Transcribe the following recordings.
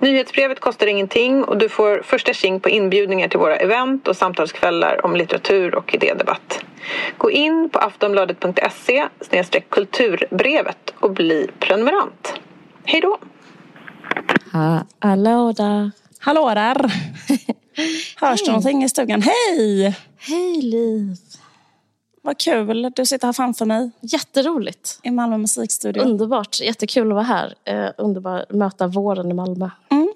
Nyhetsbrevet kostar ingenting och du får första tjing på inbjudningar till våra event och samtalskvällar om litteratur och idédebatt. Gå in på aftonbladet.se kulturbrevet och bli prenumerant. Hej då! Ha, hallå där. Hallå där! Hörs det någonting i stugan? Hej! Hej Liv! Vad kul, du sitter här framför mig. Jätteroligt. I Malmö musikstudio. Underbart, jättekul att vara här. Eh, underbart att möta våren i Malmö. Mm.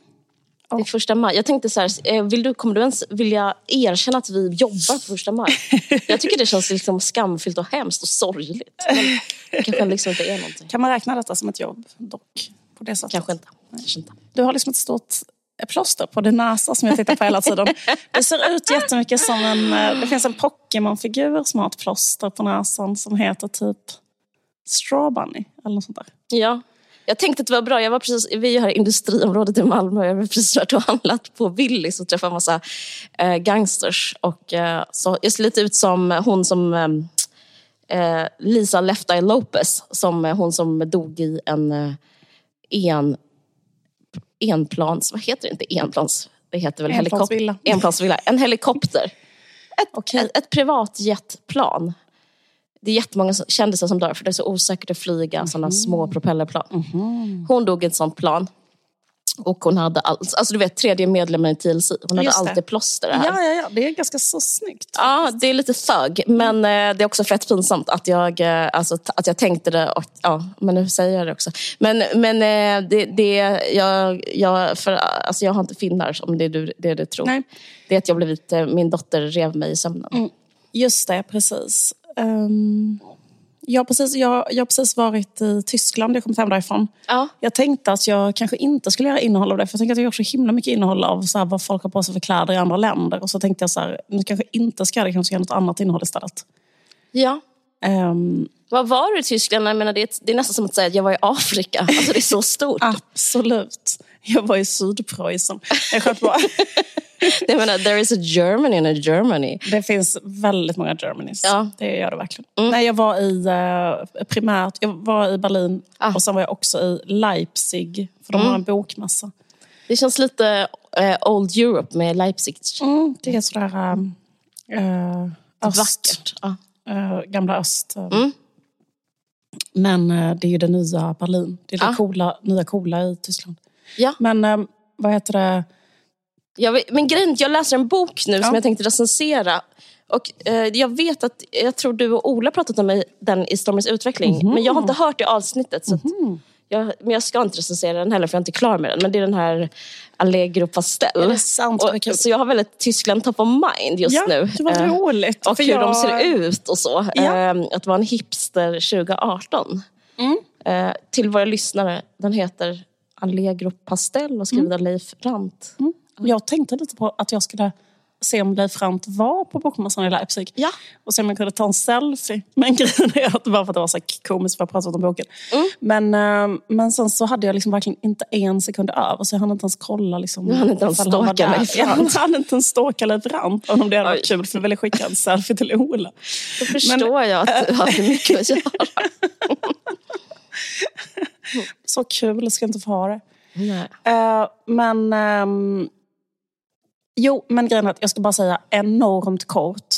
Det är första maj. Jag tänkte så här, eh, vill du, kommer du ens vilja erkänna att vi jobbar på första maj? Jag tycker det känns liksom skamfyllt och hemskt och sorgligt. Men det kanske liksom inte är någonting. Kan man räkna detta som ett jobb dock? På det sättet? Kanske inte. Kanske inte. Du har liksom ett stort plåster på din näsa som jag tittar på hela tiden. Det ser ut jättemycket som en... Eh, det finns en Pokémon-figur som har ett plåster på näsan som heter typ Straw Bunny eller något sånt där. Ja. Jag tänkte att det var bra. Jag var precis, vi är här i industriområdet i Malmö. Jag var precis varit och handlat på Willys och träffat en massa eh, gangsters. Och, eh, så jag ser lite ut som hon som eh, eh Lisa Left Eye Lopez. Som eh, hon som dog i en eh, en, enplans... Vad heter det inte? Enplans... Det heter väl Enplansvilla. Enplansvilla. En helikopter. Ett, Okej. ett, ett privatjetplan. Det är jättemånga kändisar som dör för det är så osäkert att flyga Mhm. sådana små propellerplan. Hon dog i ett sånt plan. Och hon hade all, alltså du vet tredje medlemmen i TLC. Hon hade alltid plåster här. Ja, ja, ja. Det är ganska så snyggt. Ja, det är lite thug. Men eh, det är också fett pinsamt att jag, eh, alltså, att jag tänkte det. Och, ja, men nu säger jag det också. Men, men eh, det, det, jag, jag, för, alltså, jag har inte finnar, om det du, det du tror. Nej. Det är att jag blivit, min dotter rev mig i sömnen. Just det, precis. Um, jag, har precis jag, jag precis varit i Tyskland, jag kom hem därifrån. Ja. Jag tänkte att jag kanske inte skulle göra innehåll av det, för jag tänkte att jag gjort så himla mycket innehåll av så här, vad folk har på sig för kläder i andra länder. Och så tänkte jag så här, nu kanske inte ska göra det, kanske ska göra något annat innehåll istället. ja. Ehm, Vad var du i Tyskland? Jag menar, det, är det är nästan som att säga att jag var i Afrika. Alltså, det är så stort. absolut. Jag var i Sydpreussen. Jag sköt bara. Jag menar, there is a Germany in a Germany. Det finns väldigt många Germanys. Ja. Det gör det verkligen. Nej, jag var i eh, primärt, jag var i Berlin Ah. och sen var jag också i Leipzig. För de har en bokmässa. Det känns lite eh, Old Europe med Leipzig. Mm, det är sådär äh, öst, Vackert. Ja. eh, gamla öst. eh. Mm. Men eh, det är ju det nya Berlin. Det är det Ja. coola, nya coola i Tyskland. Ja. Men eh, vad heter det? Jag, men grejen jag läser en bok nu Ja. som jag tänkte recensera. Och, eh, jag vet att, jag tror du och Ola pratat om den i Stormens utveckling. Men jag har inte hört det avsnittet. Så att jag, men jag ska inte recensera den heller för jag är inte klar med den. Men det är den här Allegro Pastel. Sant? Kul. Och, så jag har väldigt Tyskland top of mind just ja, nu. det var Eh, roligt. och hur jag- de ser ut och så. Ja. Eh, att vara en hipster 2018. Mm. Eh, till våra lyssnare, den heter Allegro Pastel och skriven av Leif Rant. Jag tänkte lite på att jag skulle se om Leif Rant var på bokmässan i Leipzig. Ja. Och se om jag kunde ta en selfie. Men grejen är att bara för att det var så komiskt för att prata om boken. Mm. Men, eh, men sen så hade jag liksom verkligen inte en sekund över. Så jag hann inte ens kolla. Liksom, Du hann inte ens stalka. Leif Jag Rant. hann inte ens stalka Leif Rant. Om det hade varit kul för jag ville skicka en selfie till Ola. Då förstår jag att du hade mycket att göra. Så kul, ska jag inte få ha det. Eh, men... ehm, jo, men grejen är att jag ska bara säga enormt kort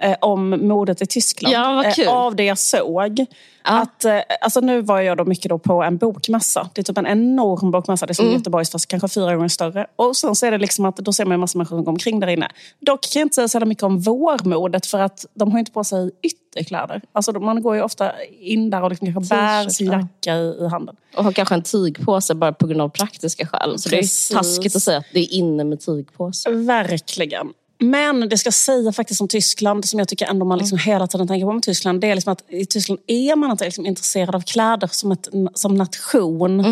eh, om modet i Tyskland. Ja. Eh, av det jag såg. Att, eh, alltså nu var jag då mycket då på en bokmässa. Det är typ en enorm bokmässa. Det är som Mm. Göteborgs fast kanske fyra gånger större. Och sen så är det liksom att då ser man en massa människor som går omkring där inne. Dock kan jag inte säga så mycket om vårmodet för att de har inte på sig ytterkläder. Alltså man går ju ofta in där och liksom kanske bär sin ja. jacka i, i handen. Och har kanske en tygpåse bara på grund av praktiska skäl. Så Precis. det är taskigt att säga att det är inne med tygpåse. Verkligen. Men det ska jag säga faktiskt om Tyskland, som jag tycker ändå man liksom hela tiden tänker på med Tyskland. Det är liksom att i Tyskland är man inte liksom intresserad av kläder som, ett, som nation.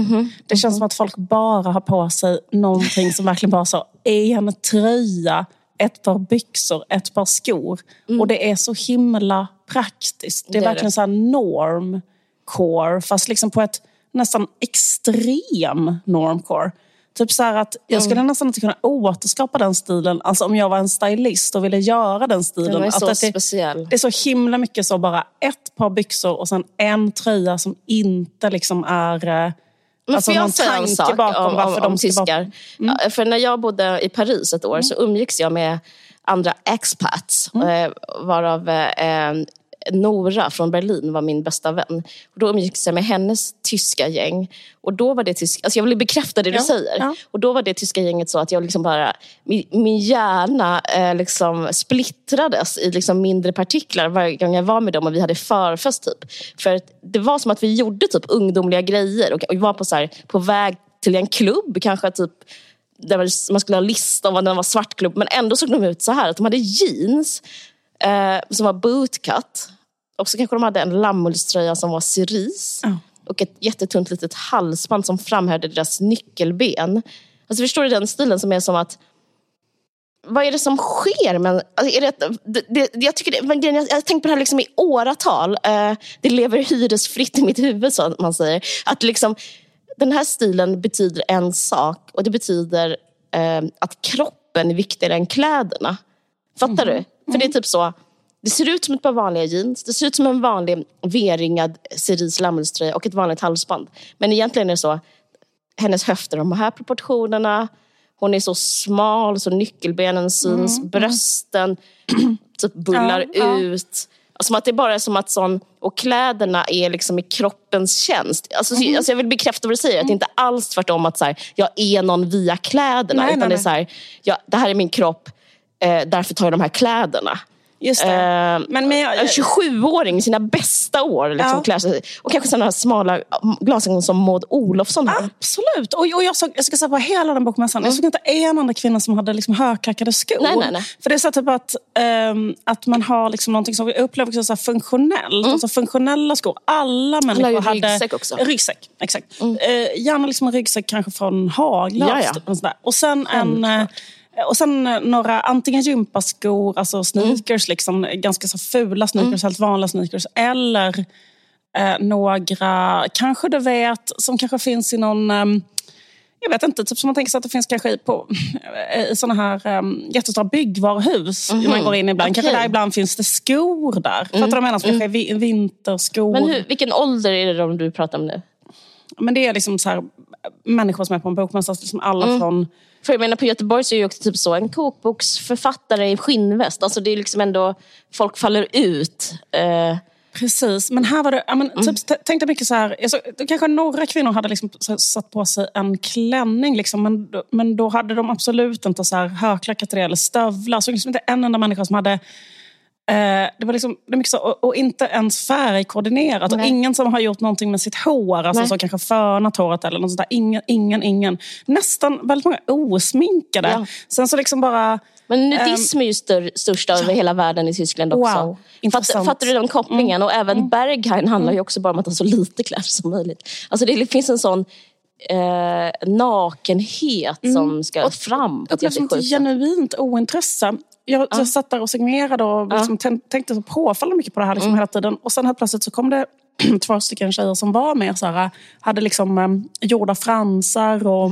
Det känns som att folk bara har på sig någonting som verkligen bara så en tröja, ett par byxor, ett par skor. Och det är så himla praktiskt. Det är Det är verkligen det. så normcore fast liksom på ett nästan extrem normcore. Typ så att jag skulle nästan inte kunna återskapa den stilen. Alltså om jag var en stylist och ville göra den stilen. Den var att så det, speciell. det är så himla mycket så bara ett par byxor och sen en tröja som inte liksom är... eh, Men alltså får jag säga en sak bakom om, varför om, de om vara- Mm. tyskar? Ja, För när jag bodde i Paris ett år så umgicks jag med andra expats. Mm. eh, Varav eh, Nora från Berlin var min bästa vän. Och då umgicks jag med hennes tyska gäng. Och då var det tysk, alltså jag vill bekräfta det du Ja, säger. ja. Och då var det tyska gänget så att jag liksom bara, min, min hjärna eh, liksom splittrades i liksom mindre partiklar varje gång jag var med dem och vi hade förfest. Typ. För det var som att vi gjorde typ ungdomliga grejer och, och vi var på, så här, på väg till en klubb kanske typ där man skulle ha lista om den var svartklubb men ändå såg de ut så här att de hade jeans eh, som var bootcut och så kanske de hade en lammullströja som var cerise Ja. och ett jättetunt litet halsband som framhävde deras nyckelben. Alltså förstår du den stilen som är som att vad är det som sker? Men, alltså, är det, det, det, jag, tycker det, men är- jag har tänkt på det här liksom i åratal. Eh, det lever hyresfritt i mitt huvud, som man säger. Att liksom, den här stilen betyder en sak och det betyder eh, att kroppen är viktigare än kläderna. Fattar du? För det är typ så. Det ser ut som ett par vanliga jeans. Det ser ut som en vanlig V-ringad cerise lammullströja och ett vanligt halsband. Men egentligen är det så. Hennes höfter de här proportionerna. Hon är så smal så nyckelbenen syns. Brösten typ bullar Ja, ja. ut. Som att det bara är som att sån, och kläderna är liksom i kroppens tjänst. Alltså, Mm. alltså jag vill bekräfta vad du säger, att det inte alls tvärtom att så här, jag är någon via kläderna. Nej, utan nej, det är nej. så här, ja, det här är min kropp, eh, därför tar jag de här kläderna. Just det. Eh, men, men jag, En 27-åring i sina bästa år liksom, Ja. klär sig. Och kanske sådana smala glasögon som Maud Olofsson har. Absolut. Och, och jag, såg, jag ska säga på hela den bokmässan, jag såg inte en enda kvinna som hade liksom högklackade skor. Nej, nej, nej. För det är så typ att, ehm, att man har liksom någonting som jag upplever också så här funktionellt. Alltså funktionella skor. Alla människor ju hade... ryggsäck också. Ryggsäck, exakt. Eh, gärna liksom en ryggsäck kanske från typ, och, sen en... eh, och sen eh, några antingen gympaskor, alltså sneakers, liksom, ganska så fula sneakers, helt vanliga sneakers. Eller eh, några, kanske du vet, som kanske finns i någon... ehm, jag vet inte, typ som man tänker sig att det finns kanske i, på, i såna här um, jättestora byggvaruhus. Man går in ibland. Kanske Okej. där ibland finns det skor där. Fattar du vad jag menar? Som kanske vi- vinterskor. Men hur, vilken ålder är det de du pratar om nu? Men det är liksom så här, människor som är på en bokmässa, liksom alla Mm. från... För jag menar på Göteborg så är ju också typ så en kokboksförfattare i skinnväst. Alltså det är liksom ändå, folk faller ut. Eh, Precis, men här var det... Ja, men, Mm. typ, tänkte mycket så här... Då kanske några kvinnor hade liksom satt på sig en klänning, liksom, men, men då hade de absolut inte så här högklackat eller stövlar. Så liksom inte en enda människa som hade... Eh, det var liksom, det mycket så, och, och inte ens färgkoordinerat. Och ingen som har gjort någonting med sitt hår. Alltså Nej. så kanske fönat håret eller något sånt där. Ingen, ingen, ingen. Nästan väldigt många osminkade. Ja. Sen så liksom bara... men nudism är ju stör, störst över hela världen i Tyskland också. Wow. Fattar, fattar du den kopplingen? Och även Berghain handlar ju också bara om att ha så lite kläder som möjligt. Alltså det finns en sån eh, nakenhet som ska fram på ett ett genuint ointresse. Jag, jag satt där och signerade och liksom tän- tänkte så påfallande mycket på det här liksom hela tiden. Och sen helt plötsligt så kom det två stycken tjejer som var mer så här, hade liksom um, gjorda fransar och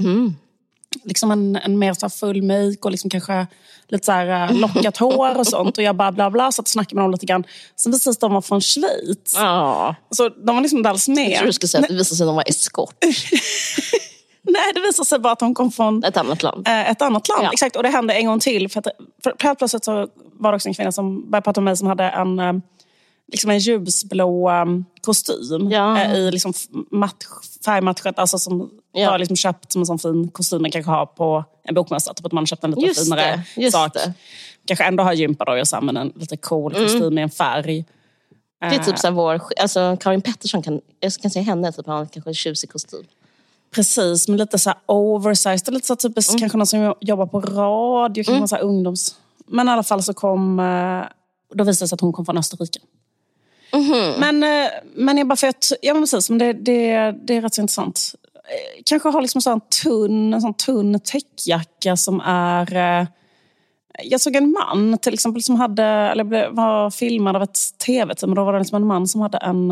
liksom en, en mer så full make och liksom kanske lite så här, uh, lockat hår och sånt. Och jag bara bla bla, satt och snackade med dem lite grann. Sen visade det sig att de var från Schweiz. Ja. Så de var liksom inte alls med. Jag tror du skulle säga att det visade sig att de var eskort. Nej, det visade sig bara att de kom från Ett annat land. eh, ett annat land. Ja. Exakt, och det hände en gång till. För, att, för helt plötsligt så var det också en kvinna som började prata med mig som hade en, eh, liksom en ljusblå eh, kostym Ja. i liksom färgmatchat. Alltså som Ja. var liksom köpt som en sån fin kostym man kanske har på en bokmässa. Typ att man har köpt en lite Just finare det, sak. det. Mm. Kanske ändå har gympa då, och så här, men en lite cool kostym i en färg. Det är typ så vår, alltså Karin Pettersson kan, jag kan säga henne, typ, han kanske en tjusig kostym. Precis, men lite så här oversized. Lite så typiskt Mm. kanske någon som jobbar på radio, kanske någon så ungdoms... Men i alla fall så kom... eh, Då visade det sig att hon kom från Österrike. Mhm. Men, eh, men jag bara för att... Ja men precis, men det, det, det är rätt så intressant. Eh, Kanske ha liksom en sån tunn, en sån tunn täckjacka som är... Jag såg en man till exempel som hade, eller var filmad av ett tv-team. Då var det liksom en man som hade en,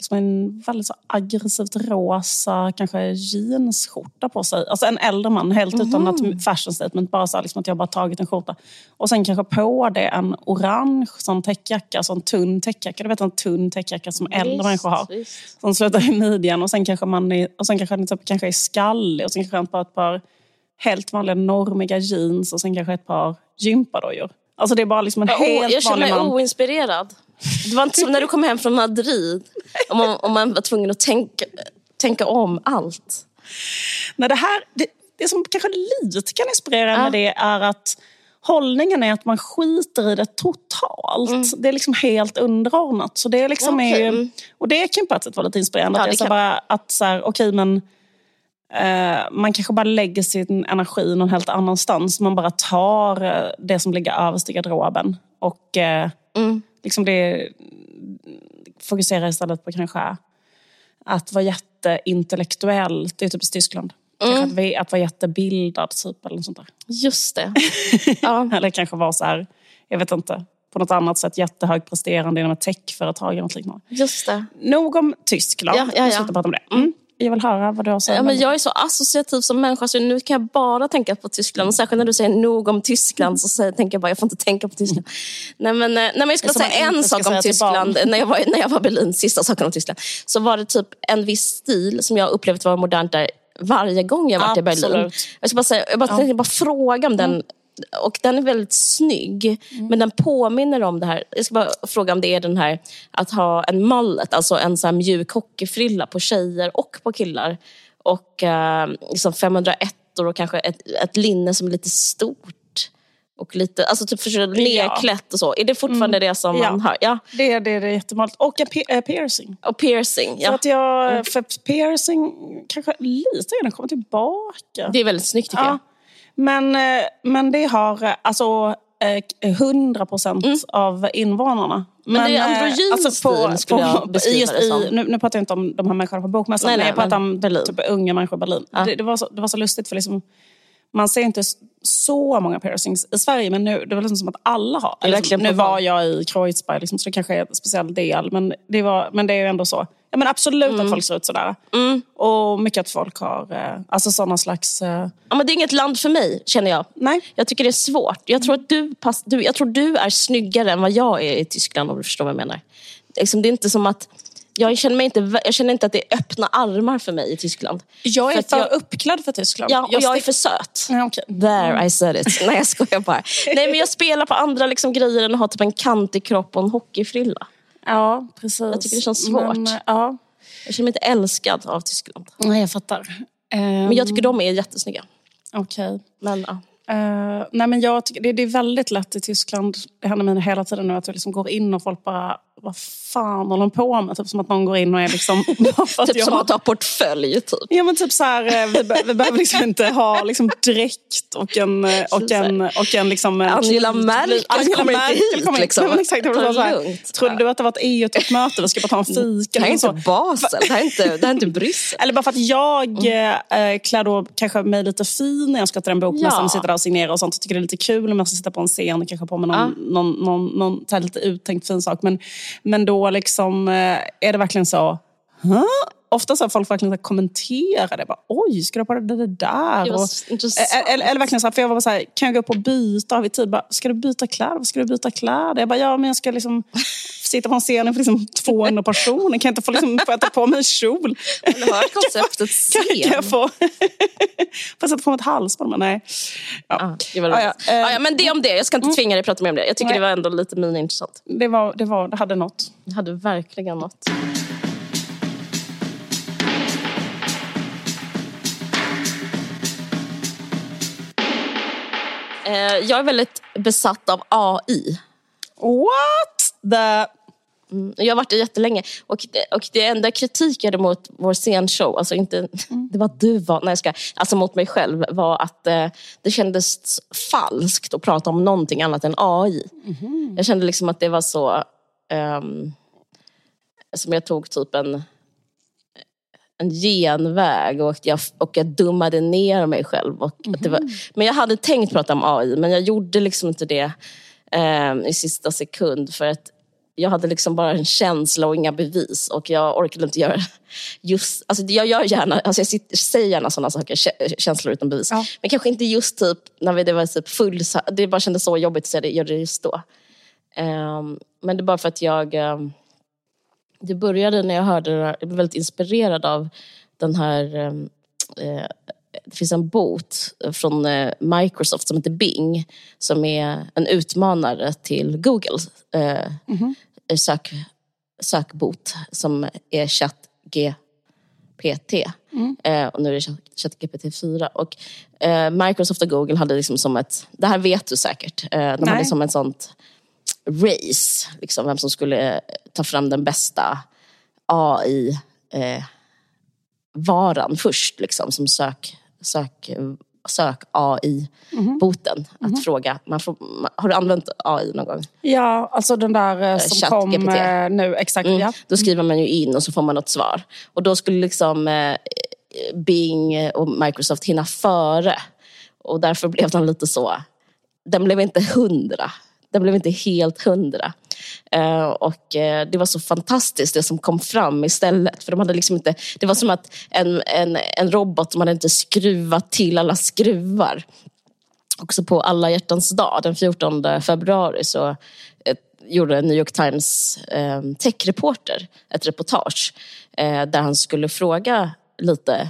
liksom en väldigt så aggressivt rosa kanske jeansskjorta på sig. Alltså en äldre man, helt mm. utan något fashion statement. Bara så liksom att jag bara tagit en skjorta. Och sen kanske på det en orange sån täckjacka, sån tunn täckjacka. Du vet en tunn täckjacka som äldre visst, människor har. Visst. Som slutar i midjan och sen kanske man är, och sen kanske den typ, kanske är skallig och sen kanske man ett par helt vanliga normiga jeans och sen kanske ett par gympadojor. Alltså det är bara liksom en ja, helt vanlig man. Jag känner mig oinspirerad. Det var inte som när du kom hem från Madrid och man, och man var tvungen att tänka, tänka om allt. Nej, det, här, det, det som kanske lite kan inspirera ja. med det är att hållningen är att man skiter i det totalt. Mm. Det är liksom helt underordnat. Så det liksom okay. är, och det kan på ett sätt vara lite inspirerande. Ja, att, kan... bara, att så här, okay, men Eh, man kanske bara lägger sin energi någon helt annanstans. Man bara tar eh, det som ligger överst i garderoben och eh, mm. Liksom det, fokuserar istället på kanske att vara jätteintellektuell. Det är typiskt Tyskland. Mm. Att, att vara jättebildad typ eller något sånt där. Just det. ja. eller kanske vara så här, jag vet inte, på något annat sätt jättehögpresterande inom ett techföretag eller något liknande. Just det. Nog om Tyskland. Ja, ja, ja. Vi slutar prata om det. Mm jag vill höra vad du har sagt. Ja, men jag är så associativ som människa så nu kan jag bara tänka på Tyskland. Och särskilt när du säger nog om Tyskland så säger, tänker jag bara jag får inte tänka på Tyskland. Nej, men, eh, nej, men jag skulle säga en sak om Tyskland. När jag, var, när jag var i Berlin, sista saken om Tyskland. Så var det typ en viss stil som jag upplevt var modernt där varje gång jag varit Absolut. i Berlin. Jag ska bara, säga, jag bara, ja. bara fråga om den mm och den är väldigt snygg. Mm. Men den påminner om det här. Jag ska bara fråga om det är den här att ha en mallet, alltså en så mjuk hockeyfrilla på tjejer och på killar. Och eh, liksom 501 och kanske ett, ett linne som är lite stort. Och lite, alltså typ för nedklätt och så. Är det fortfarande mm. det som ja. man hör? Ja, det är det. Är jättemåligt. Och en piercing. Och piercing, ja. För, att jag, mm. för piercing kanske lite grann kommer tillbaka. Det är väldigt snyggt tycker ja. jag. Men, eh, men det har eh, alltså 100 eh, procent mm. av invånarna. Men, men det är androgyn alltså stil skulle jag beskriva det som. nu, nu pratar jag inte om de här människorna på bokmässan, men jag pratar om Berlin. Typ, unga människor i Berlin. Ja. Det, det, var så, det var så lustigt för liksom, man ser inte så många piercings i Sverige men nu, det var liksom som att alla har. Liksom, nu var jag i Kreuzberg liksom, så det kanske är en speciell del men det, var, men det är ju ändå så. Ja, men absolut mm. att folk ser ut sådär. Mm. Och mycket att folk har eh, alltså sådana slags... Eh... Ja, men det är inget land för mig, känner jag. Nej. Jag tycker det är svårt. Jag tror, att du, pass, du, jag tror du är snyggare än vad jag är i Tyskland, om du förstår vad jag menar. Liksom, det är inte som att... Jag känner, mig inte, jag känner inte att det är öppna armar för mig i Tyskland. Jag är för, för jag, uppklädd för Tyskland. Ja, och jag, jag är för söt. Ja, okay. There I said it. Nej jag skojar bara. Nej men jag spelar på andra liksom, grejer än att ha typ en kantig kropp och en hockeyfrilla. Ja, precis. Jag tycker det känns svårt. Men, ja. Jag känner mig inte älskad av Tyskland. Nej, jag fattar. Men jag tycker de är jättesnygga. Okej. Okay. ja. Uh, nej men jag tycker, det, det, är väldigt lätt i Tyskland, det händer mig hela tiden nu, att jag liksom går in och folk bara vad fan håller de på med? Typ som att någon går in och är liksom... typ jag... som att ha portfölj typ. Ja men typ så här, eh, vi, be vi behöver liksom inte ha liksom dräkt och en... Eh, och en, och en liksom, Angela Merkel Angela kommer inte hit kommer liksom. Men exakt, det var så här, Trodde du att det var ett EU-toppmöte? Vi ska bara ta en fika. Det här är inte Basel, det här är inte, det här är inte Bryssel. Eller bara för att jag äh, klär då kanske mig lite fin när jag ska till en bokmässa ja. och sitter där och signerar och sånt. Jag tycker det är lite kul om jag ska sitta på en scen och kanske på mig någon, ja. någon, någon, någon, någon lite uttänkt fin sak. Men men då liksom, eh, är det verkligen så... Huh? Ofta så har folk verkligen kommenterat det. Bara, Oj, ska du ha på det där? Och, eller, eller verkligen så här, för jag var så här, kan jag gå upp och byta? Har vi tid? Bara, ska du byta kläder? Vad ska du byta kläder? Jag bara, ja men jag ska liksom sitta på en scen inför liksom 200 personer. Kan jag inte få, liksom, få ta på mig en kjol? Du hör konceptet scen. Kan, kan jag få, jag sätta på mig ett halsband? Men nej. Ja. Ah, det var ah, ja. ah, ja, men det om det. Jag ska inte mm. tvinga dig att prata mer om det. Jag tycker nej. det var ändå lite mini-intressant. Det, var, det, var, det hade något. Det hade verkligen något. Eh, jag är väldigt besatt av AI. What the... Mm, jag har varit det jättelänge. Och, och det enda kritik jag hade mot vår scenshow, alltså inte, mm. det var du var, nej jag ska, alltså mot mig själv, var att eh, det kändes falskt att prata om någonting annat än AI. Mm. Jag kände liksom att det var så, um, som jag tog typ en en genväg och jag, och jag dummade ner mig själv. Och mm -hmm. det var, mhm. men jag hade tänkt prata om AI men jag gjorde liksom inte det eh, i sista sekund för att jag hade liksom bara en känsla och inga bevis och jag orkade inte göra just, alltså jag gör gärna, alltså jag sitter, säger gärna sådana saker, känslor utan bevis. Ja. Men kanske inte just typ när vi, det var typ full, det bara kändes så jobbigt att säga det, göra det just då. Um, men det är bara för att jag, um, det började när jag hörde det, jag blev väldigt inspirerad av den här um, uh, det finns en bot från eh, Microsoft som heter Bing som är en utmanare till Google mm -hmm. Sök, sökbot som är ChatGPT. Mm. Eh, och nu är det ChatGPT 4. Och, eh, Microsoft och Google hade liksom som ett, det här vet du säkert, eh, de Nej. hade som ett sånt race, liksom, vem som skulle ta fram den bästa AI eh, varan först liksom, som sök, sök, sök AI-boten. Mm -hmm. Att mm -hmm. fråga, man får, har du använt AI någon gång? Ja, alltså den där eh, som Chat kom GPT. Eh, nu. Exakt, mm. ja. Då skriver man ju in och så får man något svar. Och då skulle liksom eh, Bing och Microsoft hinna före. Och därför blev den lite så, den blev inte hundra. Den blev inte helt hundra. Uh, och uh, det var så fantastiskt det som kom fram istället. För de hade liksom inte, det var som att en, en, en robot, som hade inte skruvat till alla skruvar. Också på alla hjärtans dag, den 14 februari, så eh, gjorde New York Times techreporter ett reportage där han skulle fråga lite,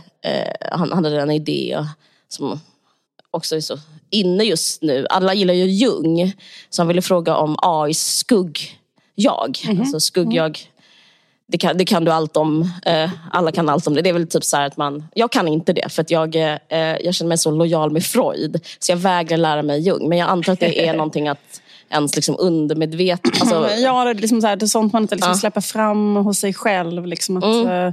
han hade en idé som också är så inne just nu. Alla gillar ju Jung, så han ville fråga om AIs skugg-jag. Mm -hmm. Alltså skugg-jag, det kan, det kan du allt om. Eh, alla kan allt om det. Det är väl typ så att man, jag kan inte det för att jag, eh, jag känner mig så lojal med Freud. Så jag vägrar lära mig Jung. Men jag antar att det är någonting att ens liksom undermedvetet... Alltså... Ja, det är, liksom så här, det är sånt man inte liksom ja. släpper fram hos sig själv. Liksom att, mm.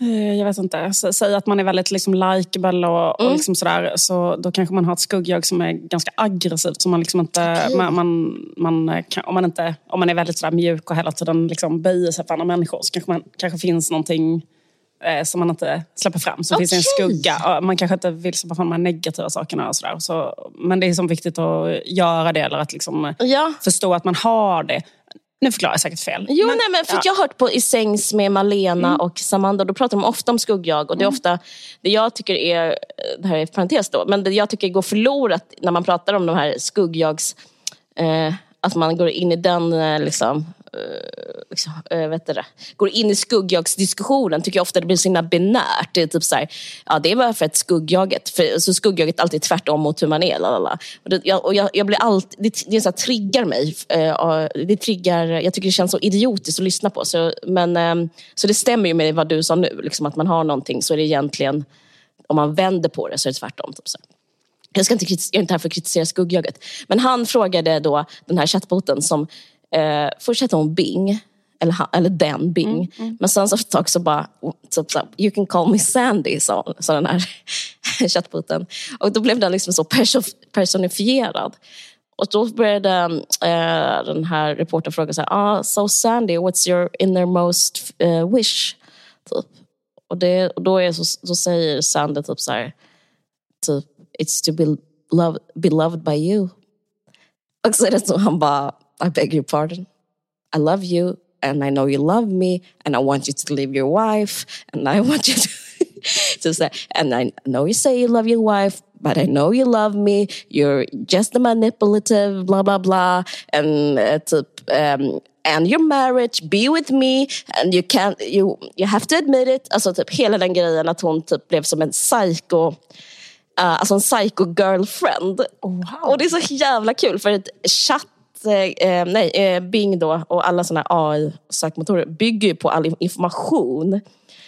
Eh, Eh, jag vet inte, säg att man är väldigt liksom likeable och, mm. och liksom sådär. Så då kanske man har ett skuggjag som är ganska aggressivt. Så man liksom inte, okay. man, man, man kan, om, man inte, om man är väldigt sådär mjuk och hela tiden liksom böjer sig för andra människor så kanske man kanske finns någonting eh, som man inte släpper fram. Så okay. finns en skugga. Man kanske inte vill släppa fram de här negativa sakerna. Och sådär. Så, men det är som viktigt att göra det eller att liksom ja. förstå att man har det. Nu förklarar jag säkert fel. Jo, men, nej, men för ja. Jag har hört på I sängs med Malena mm. och Samanda. Då pratar de ofta om skuggjag. Och det är mm. ofta det jag tycker är, det här är parentes då, men det jag tycker går förlorat när man pratar om de här skuggjags... Eh, att man går in i den eh, liksom, Eh, liksom, eh, äh, vet det, går in i skuggjagsdiskussionen tycker jag ofta det blir så himla binärt. Det är typ så här, ja det är bara för att skuggjaget, för, så skuggjaget är alltid tvärtom mot hur man är. Lalala. Och det, jag, och jag, jag blir alltid, det, det så här, triggar mig. Äh, det triggar, jag tycker det känns så idiotiskt att lyssna på. Så, men, äh, så det stämmer ju med vad du sa nu, liksom, att man har någonting så är det egentligen, om man vänder på det så är det tvärtom. Typ så. Jag, ska inte, jag är inte här för att kritisera skuggjaget. Men han frågade då den här chattboten som Eh, först hette hon Bing, eller, eller den Bing. Mm, mm. Men sen så ett tag så bara, typ så, you can call me Sandy, sa, sa den här chattboten. Och då blev den liksom så personifierad. Och då började eh, den här reportern fråga så här, ah, so Sandy, what's your innermost uh, wish? Typ. Och, det, och då, är så, så säger Sandy typ så här, typ, it's to be, love, be loved by you. Och så är det så han bara, I beg your pardon. I love you and I know you love me and I want you to leave your wife and I want you to, to say, and I know you say you love your wife, but I know you love me. You're just a manipulative, blah, blah, blah. And uh, to, um, and your marriage, be with me and you can't, you, you have to admit it. Alltså typ hela den grejen att hon typ blev som en psycho Uh, alltså en psycho girlfriend. Wow. Och det är så jävla kul för att chatt Eh, eh, nej, eh, Bing då och alla sådana AI-sökmotorer bygger ju på all information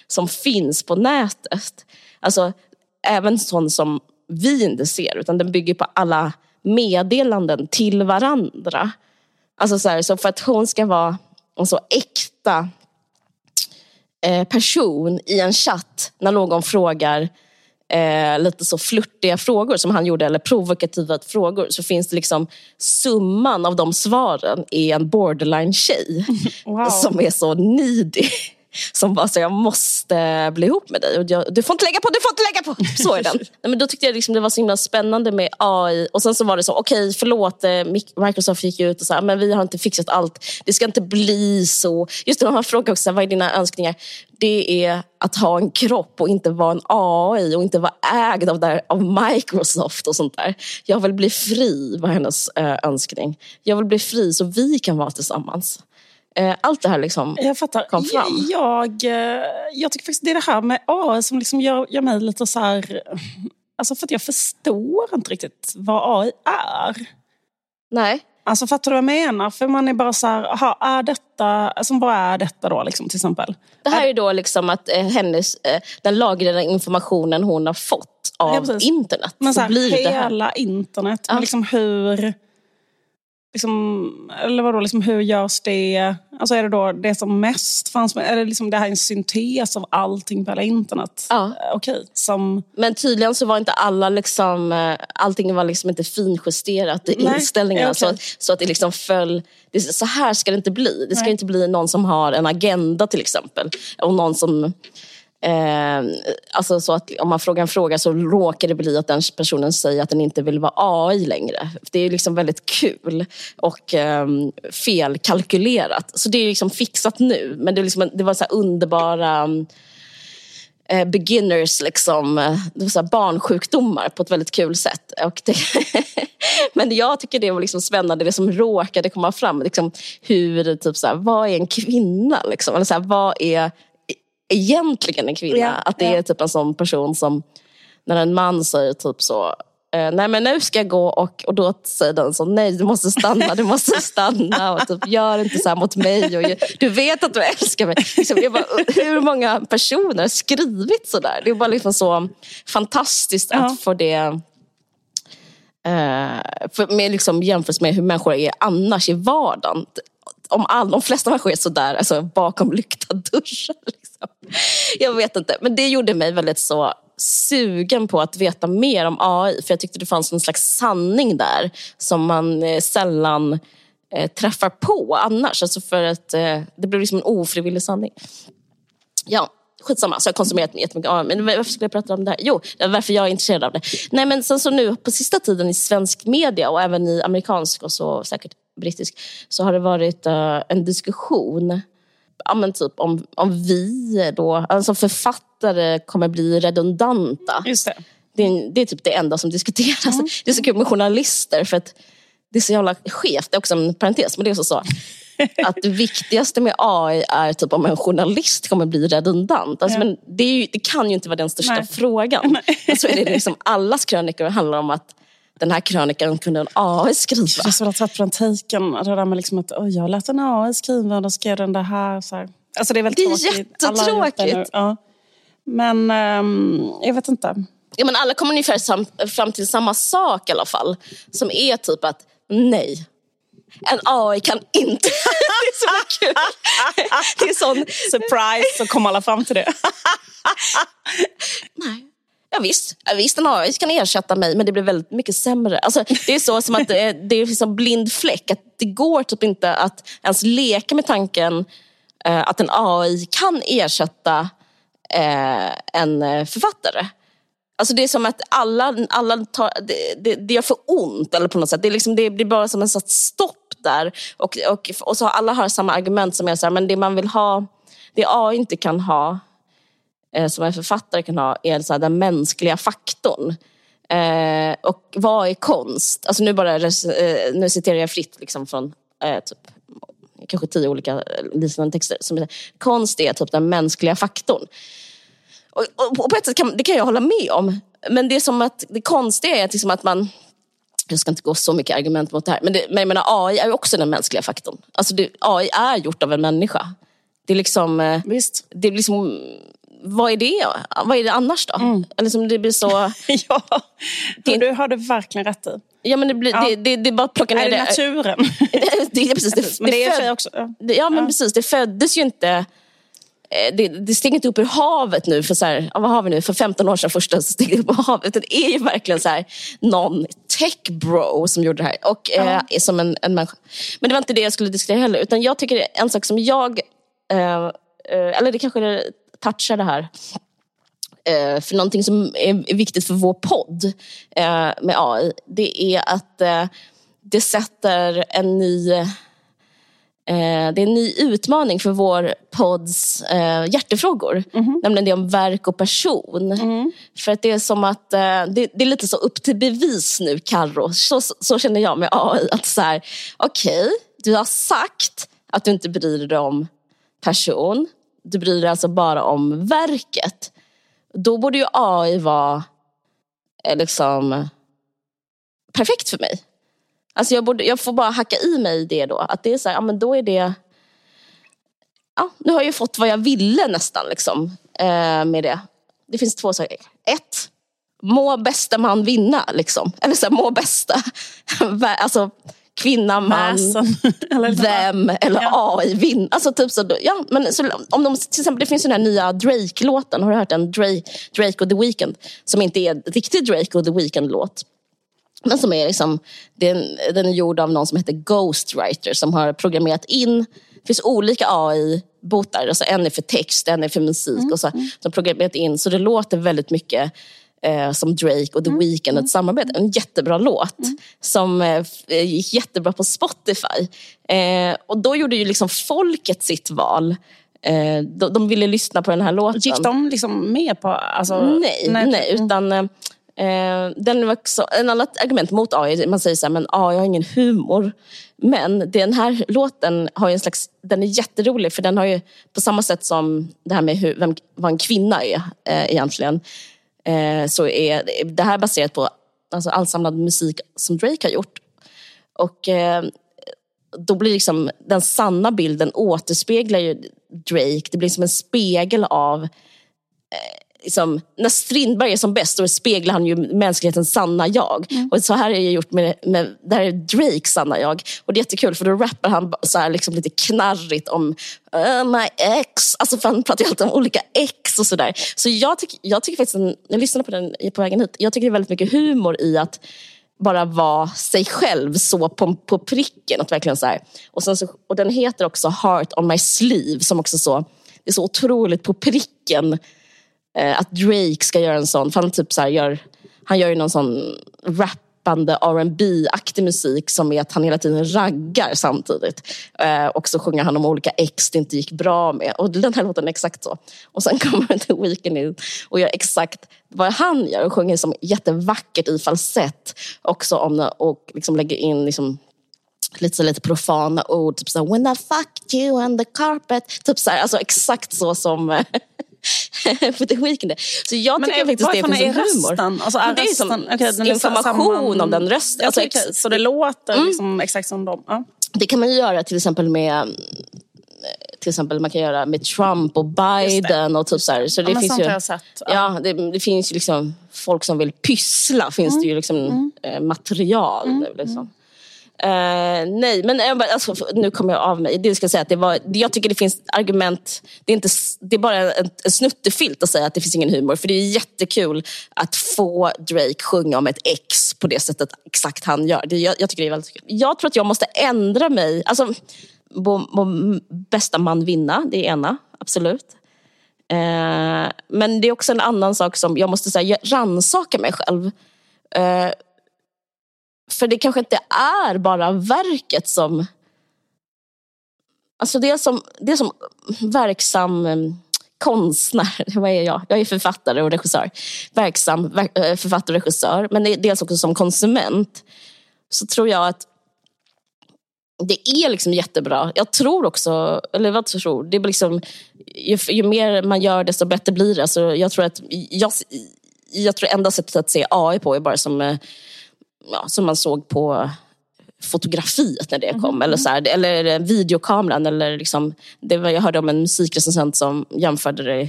som finns på nätet. Alltså även sånt som vi inte ser, utan den bygger på alla meddelanden till varandra. Alltså så, här, så för att hon ska vara en så äkta eh, person i en chatt när någon frågar eh, lite så flörtiga frågor som han gjorde, eller provokativa frågor, så finns det liksom summan av de svaren är en borderline-tjej wow. som är så needy som bara så jag måste bli ihop med dig. Och jag, du får inte lägga på, du får inte lägga på! Så är den. Nej, men då tyckte jag liksom det var så himla spännande med AI. Och sen så var det så, okej okay, förlåt, eh, Microsoft gick ut och sa men vi har inte fixat allt. Det ska inte bli så. Just det, man frågar också, vad är dina önskningar? Det är att ha en kropp och inte vara en AI och inte vara ägd av, där, av Microsoft och sånt där. Jag vill bli fri var hennes äh, önskning. Jag vill bli fri så vi kan vara tillsammans. Eh, allt det här liksom jag fattar. kom fram. Jag, eh, jag tycker faktiskt det är det här med AI som liksom gör, gör mig lite så här... Alltså för att jag förstår inte riktigt vad AI är. Nej. Alltså fattar du vad jag menar? För man är bara så här, aha, är detta, alltså vad är detta då liksom, till exempel? Det här är då liksom att eh, hennes, eh, den lagrade informationen hon har fått av ja, internet. Men så, här, blir hela internet, ja. liksom hur Liksom, eller vadå, liksom, hur görs det? Alltså är det då det som mest fanns med? Är det liksom det här en syntes av allting på hela internet? Ja. Eh, okej, okay, som... Men tydligen så var inte alla liksom, eh, allting var liksom inte finjusterat i inställningarna. Okay. Så, så att det liksom föll, det, så här ska det inte bli. Det ska Nej. inte bli någon som har en agenda till exempel. Och någon som Eh, alltså så att om man frågar en fråga så råkar det bli att den personen säger att den inte vill vara AI längre. Det är liksom väldigt kul och eh, felkalkylerat. Så det är liksom fixat nu. Men det, liksom, det var så underbara eh, beginners, liksom, det var så barnsjukdomar på ett väldigt kul sätt. Och det, men jag tycker det var liksom spännande, det som råkade komma fram. Liksom, hur, typ så här, vad är en kvinna? Liksom? Eller så här, vad är egentligen en kvinna. Ja, att det ja. är typ en sån person som, när en man säger typ så, eh, nej men nu ska jag gå och, och då säger den så, nej du måste stanna, du måste stanna och typ, gör inte så här mot mig. Och, du vet att du älskar mig. Liksom, jag bara, hur många personer har skrivit sådär? Det är bara liksom så fantastiskt ja. att få det Uh, för med liksom jämfört med hur människor är annars i vardagen om all, de flesta människor är sådär alltså, bakom lyckta dörrar. Jag vet inte, men det gjorde mig väldigt så sugen på att veta mer om AI. För jag tyckte det fanns en slags sanning där som man eh, sällan eh, träffar på annars. Alltså för att eh, det blev liksom en ofrivillig sanning. Ja, skitsamma, så jag har konsumerat jättemycket AI. Men varför skulle jag prata om det här? Jo, varför jag är intresserad av det. Nej men sen så nu på sista tiden i svensk media och även i amerikansk och så säkert brittisk, så har det varit uh, en diskussion ja, men typ om, om vi då, alltså författare kommer bli redundanta. Just det. Det, är, det är typ det enda som diskuteras. Mm. Det är så kul med journalister för att det är så jävla skevt. Det är också en parentes, men det är också så. att det viktigaste med AI är typ om en journalist kommer bli redundant. Alltså, ja. men det, ju, det, kan ju inte vara den största Nej. frågan. Nej. Så är det liksom, allas krönikor handlar om att den här krönikan kunde en AI skriva. Det är så trött på antiken. Det där med liksom att oj, jag lät en AI skriva och då skrev den det här. Så här. Alltså det är väldigt det är tråkigt. jättetråkigt. Ja. Men um, jag vet inte. Ja, men alla kommer ungefär sam, fram till samma sak i alla fall. Som är typ att nej, en AI kan inte... det är så kul. Det är sån surprise, så kom alla fram till det. nej. Ja, visst, ja, visst en AI kan ersätta mig men det blir väldigt mycket sämre. Alltså, det är så som att eh, det är, det är liksom blind fläck. Att det går typ inte att ens leka med tanken eh, att en AI kan ersätta eh, en eh, författare. Alltså det är som att alla, alla tar, det, det, det gör för ont eller på något sätt. Det, är liksom, det blir bara som en sorts stopp där. Och, och, och så alla har samma argument som är så här, men det man vill ha, det AI inte kan ha eh, som en författare kan ha är så här, den mänskliga faktorn. Eh, och vad är konst? Alltså nu, bara, eh, nu citerar jag fritt liksom från eh, typ, kanske tio olika liknande texter. Som är, konst är typ den mänskliga faktorn. Och, och, och på ett sätt kan, det kan jag hålla med om. Men det är som att det konstiga är att, liksom att man jag ska inte gå så mycket argument mot det här, men, det, men jag menar, AI är också den mänskliga faktorn. Alltså det, AI är gjort av en människa. Det är liksom... Eh, Visst. Det är liksom vad är det? Vad är det annars då? Mm. Eller som det blir så... ja, det, du har du verkligen rätt i. Ja, men det, blir, ja. det, det, det är bara att plocka ner är det. Är det naturen? det, precis, det, men det är föd... också. Ja, ja men ja. precis. Det föddes ju inte... Eh, det, det steg inte upp ur havet nu för så här, vad har vi nu, för 15 år sedan första steg upp ur havet. Det är ju verkligen så här, någon tech bro som gjorde det här. Och, ja. eh, som en, en människa. Men det var inte det jag skulle diskutera heller. Utan jag tycker en sak som jag eh, eh, eller det kanske touchar det här. Eh, för någonting som är viktigt för vår podd eh, med AI, det är att eh, det sätter en ny det är en ny utmaning för vår podds eh, hjärtefrågor. Mm. Nämligen det om verk och person. Mm. För att det är som att, eh, det, det, är lite så upp till bevis nu Carro. Så, så känner jag med AI. Att så här, okej, okay, du har sagt att du inte bryr dig om person. Du bryr dig alltså bara om verket. Då borde ju AI vara eh, liksom perfekt för mig. Alltså jag, borde, jag får bara hacka i mig det då. Att det är så här, ja men då är det... Ja, nu har jag ju fått vad jag ville nästan liksom, eh, med det. Det finns två saker. Ett, må bästa man vinna. Liksom. Eller så här, må bästa. alltså, kvinna, man, eller vem eller ja. AI vinna. Alltså, typ så, ja, men, så, om de, till exempel, det finns den här nya Drake-låten. Har du hört den? Drake, Drake och The Weeknd. Som inte är riktig Drake och The Weeknd-låt. Men som är liksom, den, den är gjord av någon som heter Ghostwriter som har programmerat in, det finns olika AI-botar, alltså en är för text, en är för musik mm. och så, mm. som programmerat in så det låter väldigt mycket eh, som Drake och The mm. Weeknd, ett mm. samarbete. En jättebra låt mm. som eh, gick jättebra på Spotify. Eh, och då gjorde ju liksom folket sitt val. Eh, de, de, ville lyssna på den här låten. Gick de liksom med på... Alltså, nej, nej, nej, utan eh, Eh, den också, en annat argument mot AI, man säger så här, men AI har ingen humor. Men den här låten har en slags, den är jätterolig för den har ju på samma sätt som det här med hur, vem, vad en kvinna är eh, egentligen. Eh, så är det här baserat på alltså, all samlad musik som Drake har gjort. Och eh, då blir liksom den sanna bilden återspeglar ju Drake. Det blir som en spegel av eh, liksom, när Strindberg är som bäst, då speglar han ju mänsklighetens sanna jag. Mm. Och så här är det gjort med, med det här är Drakes sanna jag. Och det är jättekul för då rappar han så här liksom lite knarrigt om uh, my ex. Alltså för han pratar ju alltid om olika ex och sådär. Så jag, tyck, jag tycker faktiskt, när jag lyssnade på den på vägen hit, jag tycker det är väldigt mycket humor i att bara vara sig själv så på, på pricken. Att verkligen så här. Och, sen så, och den heter också Heart on my sleeve som också så, det är så otroligt på pricken Eh, att Drake ska göra en sån, för han typ så gör, han gör ju någon sån rappande rb aktig musik som är att han hela tiden raggar samtidigt. Eh, och så sjunger han om olika ex det inte gick bra med. Och den här låten är exakt så. Och sen kommer The Weeknd in och gör exakt vad han gör och sjunger som jättevackert i falsett också om och liksom lägger in liksom lite, så lite profana ord. Typ såhär, when I fucked you on the carpet. Typ såhär, alltså exakt så som eh, för The Weeknd. Så jag tycker är, faktiskt det finns en humor. Alltså är det är som okay, information samman... om den rösten. Alltså, okay, så det låter mm. liksom exakt som dem? Ja. Det kan man göra till exempel med till exempel man kan göra med Trump och Biden och typ så här. Så det ja, finns ju, ja. ja det, det, finns ju liksom folk som vill pyssla finns mm. det ju liksom mm. Eh, material. Mm. Liksom. Uh, nej, men alltså, nu kommer jag av mig. Det ska säga att det var, jag tycker det finns argument. Det är, inte, det är bara en, en snuttefilt att säga att det finns ingen humor. För det är jättekul att få Drake sjunga om ett ex på det sättet exakt han gör. Det, jag, jag, tycker det är väldigt kul. Jag tror att jag måste ändra mig. Alltså, må, bo, bästa man vinna, det är ena. Absolut. Uh, men det är också en annan sak som jag måste säga, rannsaka mig själv. Eh, för det kanske inte är bara verket som... Alltså det är som, det är som verksam eh, konstnär, vad är jag? Jag är författare och regissör. Verksam eh, författare och regissör, men dels också som konsument. Så tror jag att det är liksom jättebra. Jag tror också, eller vad tror det är liksom, ju, ju mer man gör desto bättre blir det. Alltså jag tror att, jag, jag tror enda sättet att se AI på är bara som eh, ja, som man såg på fotografiet när det kom. Mm. Eller, så här, eller videokameran. Eller liksom, det var, jag hörde om en musikrecensent som jämförde det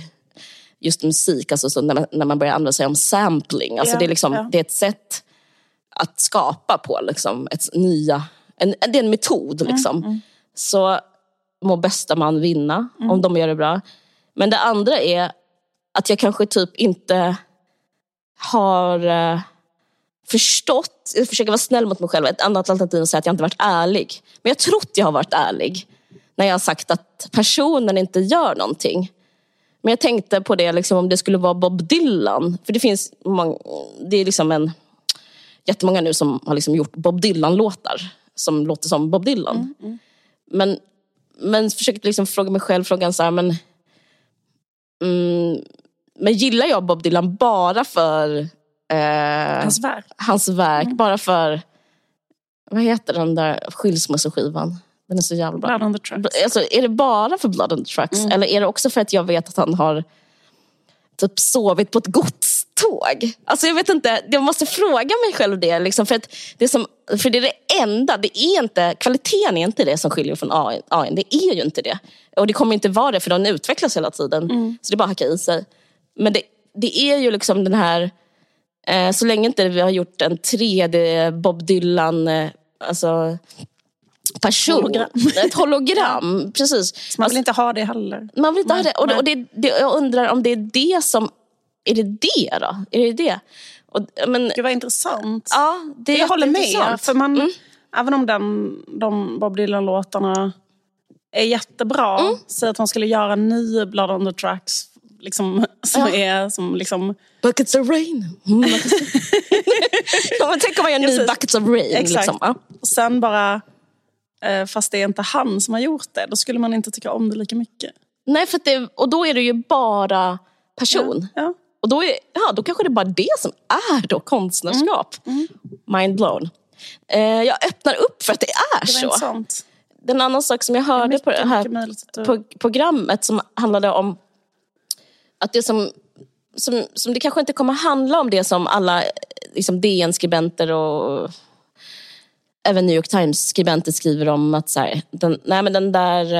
just musik, alltså så när, man, när man börjar använda sig om sampling. Alltså yeah, det, är liksom, yeah. det är ett sätt att skapa på. Liksom, ett nya, en, det är en metod. Mm, liksom. Mm, mm. Så må bästa man vinna, om mm. de gör det bra. Men det andra är att jag kanske typ inte har eh, förstått, jag försöker vara snäll mot mig själv, ett annat alternativ är att säga att jag inte varit ärlig. Men jag tror att jag har varit ärlig. när jag har sagt att personen inte gör någonting. Men jag tänkte på det liksom, om det skulle vara Bob Dylan. För det finns många, det är liksom en, jättemånga nu som har liksom gjort Bob Dylan-låtar. Som låter som Bob Dylan. Mm, mm. Men, men försökte liksom fråga mig själv frågan så här, men, mm, men gillar jag Bob Dylan bara för eh, hans verk? Hans verk mm. Bara för, vad heter den där skilsmässoskivan? Den är så jävla bra. Blood on the Tracks. Alltså, är det bara för Blood on the Tracks? Mm. Eller är det också för att jag vet att han har typ sovit på ett godståg? Alltså jag vet inte, jag måste fråga mig själv det. Liksom, för, att det som, för det är det enda, det är inte, kvaliteten är inte det som skiljer från AI. Det är ju inte det. Och det kommer inte vara det för den utvecklas hela tiden. Mm. Så det är bara att hacka i sig. Men det, det är ju liksom den här, så länge inte vi har gjort en 3D Bob Dylan, eh, alltså person. Hologram. Ett hologram, precis. Så man vill alltså, inte ha det heller. Man vill inte nej, ha det. Och, och det, det, jag undrar om det är det som... Är det det då? Är det det? Och, men, Gud vad intressant. Ja, det är jag håller med. För man, mm. Även om den, de Bob Dylan-låtarna är jättebra. Mm. Säg att man skulle göra ny Blood on the Tracks liksom, som ja. är som liksom... Buckets of rain. Mm. ja, men tänk om man gör en ny Buckets of rain. Exakt. Liksom. Ja. Och sen bara Eh, fast det är inte han som har gjort det. Då skulle man inte tycka om det lika mycket. Nej, för det, och då är det ju bara person. Ja, ja. Och då, är, ja, då kanske det är bara det som är då konstnärskap. Mm. Mm. Mind blown. Eh, jag öppnar upp för att det är det så. Intressant. Den annan sak som jag hörde mycket, på det här på programmet som handlade om att det som, som, som det kanske inte kommer handla om det som alla liksom DN-skribenter och även New York Times-skribenter skriver om att så här, den, nej men den där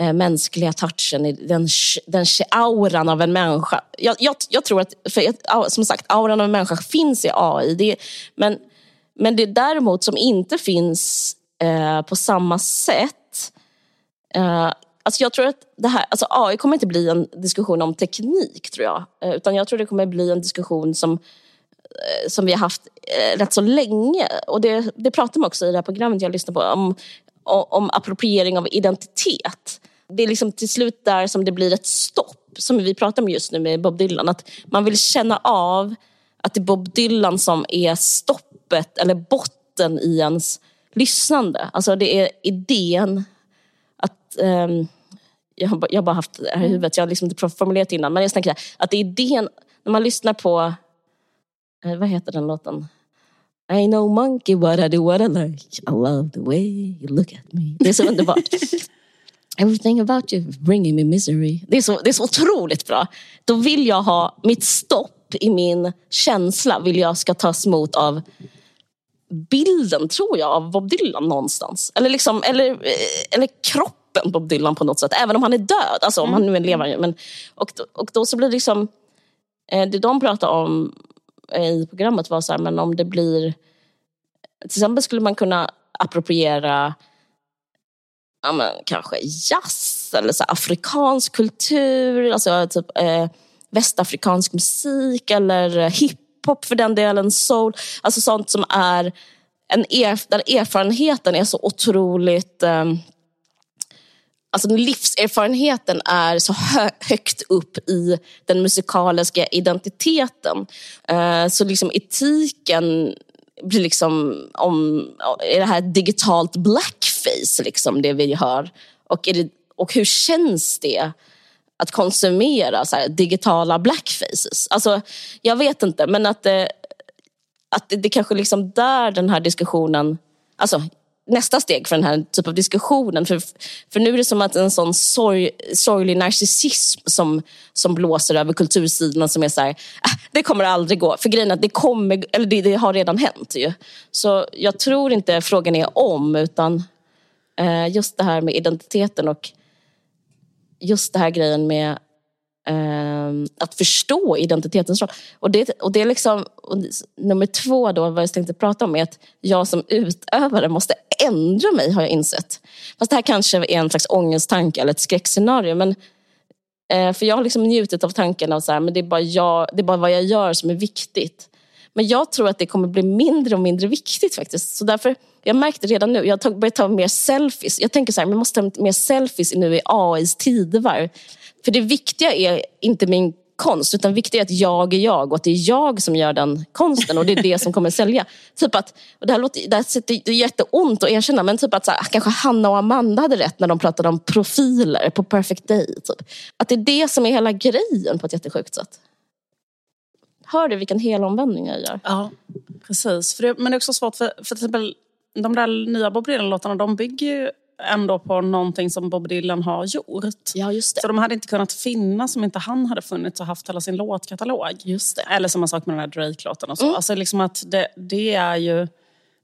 äh, mänskliga touchen, den, den auran av en människa. Jag, jag, jag tror att, för, som sagt, auran av en människa finns i AI. Det, men, men det däremot som inte finns äh, på samma sätt äh, Alltså jag tror att det här, alltså AI kommer inte bli en diskussion om teknik, tror jag. Eh, utan jag tror det kommer bli en diskussion som eh, som vi har haft eh, rätt så länge. Och det, det pratar man också i det här programmet jag lyssnar på om, om appropriering av identitet. Det är liksom till slut där som det blir ett stopp, som vi pratar om just nu med Bob Dylan. Att man vill känna av att det är Bob Dylan som är stoppet eller botten i ens lyssnande. Alltså det är idén att um, jag har, jag har bara haft det här i huvudet, jag har liksom inte formulerat innan. Men jag tänker att det är idén, när man lyssnar på eh, vad heter den låten? I know monkey what I do what I like I love the way you look at me. Det är så underbart. Everything about you bringing me misery. Det är, så, det är så otroligt bra. Då vill jag ha mitt stopp i min känsla vill jag ska tas emot av bilden, tror jag, av Bob Dylan någonstans. Eller, liksom, eller, eh, eller kroppen Bob Dylan på något sätt, även om han är död. Alltså om han nu är levande. Men, och, och då så blir det liksom, eh, det de pratar om i programmet var så här, men om det blir... Till exempel skulle man kunna appropriera ja, men, kanske jazz eller så afrikansk kultur, alltså typ eh, västafrikansk musik eller hiphop för den delen, soul. Alltså sånt som är en erf där erfarenheten är så otroligt eh, Alltså livserfarenheten är så hö högt upp i den musikaliska identiteten. Eh, så liksom etiken blir liksom om, är det här digitalt blackface liksom det vi hör? Och, är det, och hur känns det att konsumera så digitala blackfaces? Alltså, jag vet inte, men att det, att det, det kanske liksom där den här diskussionen Alltså, nästa steg för den här typen av diskussionen. För, för nu är det som att en sån sorg, sorglig narcissism som, som blåser över kultursidorna som är så här, ah, det kommer aldrig gå. För grejen är att det, kommer, eller det, det, har redan hänt ju. Så jag tror inte frågan är om utan eh, just det här med identiteten och just det här grejen med Ehm, att förstå identitetens roll. Och det, och det är liksom, nummer två då, vad jag tänkte prata om är att jag som utövare måste ändra mig har jag insett. Fast det här kanske är en slags ångesttanke eller ett skräckscenario. Men, eh, för jag har liksom njutit av tanken av så här, men det är, bara jag, det är bara vad jag gör som är viktigt. Men jag tror att det kommer bli mindre och mindre viktigt faktiskt. Så därför, jag märkte redan nu, jag har börjat ta mer selfies. Jag tänker så här, man måste ta mer selfies nu i AIs tidevarv. För det viktiga är inte min konst, utan viktigt är att jag är jag och att det är jag som gör den konsten och det är det som kommer sälja. Typ att, och det här låter det, här, det är jätteont att erkänna, men typ att så här, kanske Hanna och Amanda hade rätt när de pratade om profiler på Perfect Day. Typ. Att det är det som är hela grejen på ett jättesjukt sätt. Hör du vilken helomvändning jag gör? Ja, precis. För det, men det är också svårt, för, för till exempel de där nya Bob Dylan-låtarna, de bygger ju ändå på någonting som Bob Dylan har gjort. Ja, just det. Så de hade inte kunnat finnas om inte han hade funnits och haft hela sin låtkatalog. Just det. Eller samma sak med den här Drake-låten och så. Mm. Alltså liksom att det, det, är ju,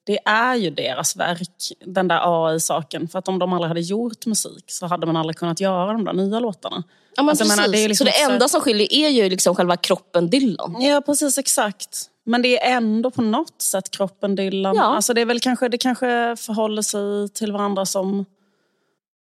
det är ju deras verk, den där AI-saken. För att om de aldrig hade gjort musik så hade man aldrig kunnat göra de där nya låtarna. Ja, men Alltså, precis. menar, det liksom så det enda som skiljer är ju liksom själva kroppen Dylan. Ja, precis exakt. Men det är ändå på något sätt kroppen Dylan. Ja. Alltså det, är väl kanske, det kanske förhåller sig till varandra som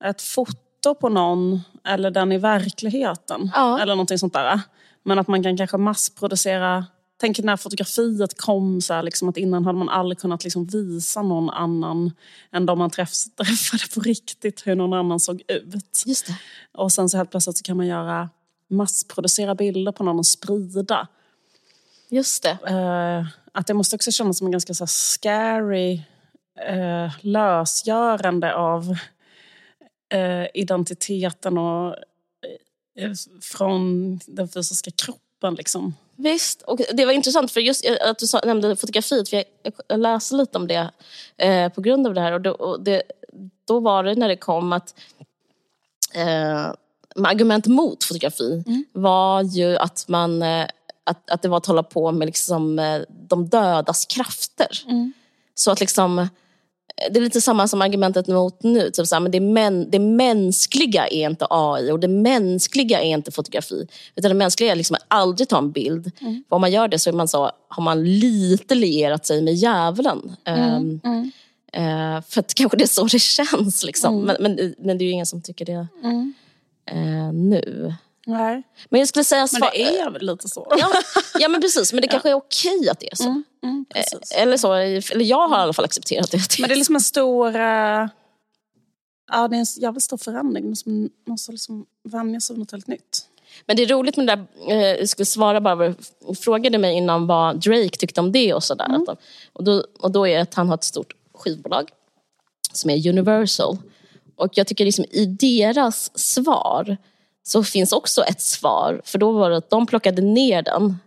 ett foto på någon eller den i verkligheten. Ja. Eller någonting sånt där. Men att man kan kanske massproducera Tänk när fotografiet kom, så här, liksom, att innan hade man aldrig kunnat liksom, visa någon annan än de man träff, träffade på riktigt, hur någon annan såg ut. Just det. Och sen så helt plötsligt så kan man göra massproducera bilder på någon och sprida. Just det. Eh, att det måste också kännas som en ganska så scary eh, lösgörande av eh, identiteten och från den fysiska kroppen. Liksom. Visst, och det var intressant för just att du nämnde fotografiet. För jag, läste lite om det eh, på grund av det här. Och, då, och det, då var det när det kom att eh, argument mot fotografi var ju att man eh, att, att det var att hålla på med liksom, eh, de dödas krafter. Så att liksom eh, det är lite samma som argumentet mot nu. Typ så här, men det, män, det mänskliga är inte AI och det mänskliga är inte fotografi. Utan det mänskliga är liksom att aldrig ta en bild. För om man gör det så, man så har man lite lierat sig med djävulen. Ehm, eh, för att kanske det är så det känns. Liksom. Men, men, men det är ju ingen som tycker det eh, nu. Nej. Men jag skulle säga... Men sva- det är väl lite så. Ja, ja men precis, men det kanske är okej att det är så. Mm, precis. Eh, Eller så, eller jag har i alla fall accepterat det. Men det är liksom en stor... eh, ja, det är en jävligt stor förändring. Man måste, liksom vänja sig vid något helt nytt. Men det är roligt med det där, eh, jag skulle svara bara, vad du frågade mig innan vad Drake tyckte om det och sådär. De- Och, då, och då är det att han har ett stort skivbolag som är Universal. Och jag tycker liksom i deras svar så finns också ett svar. För då var det att de plockade ner den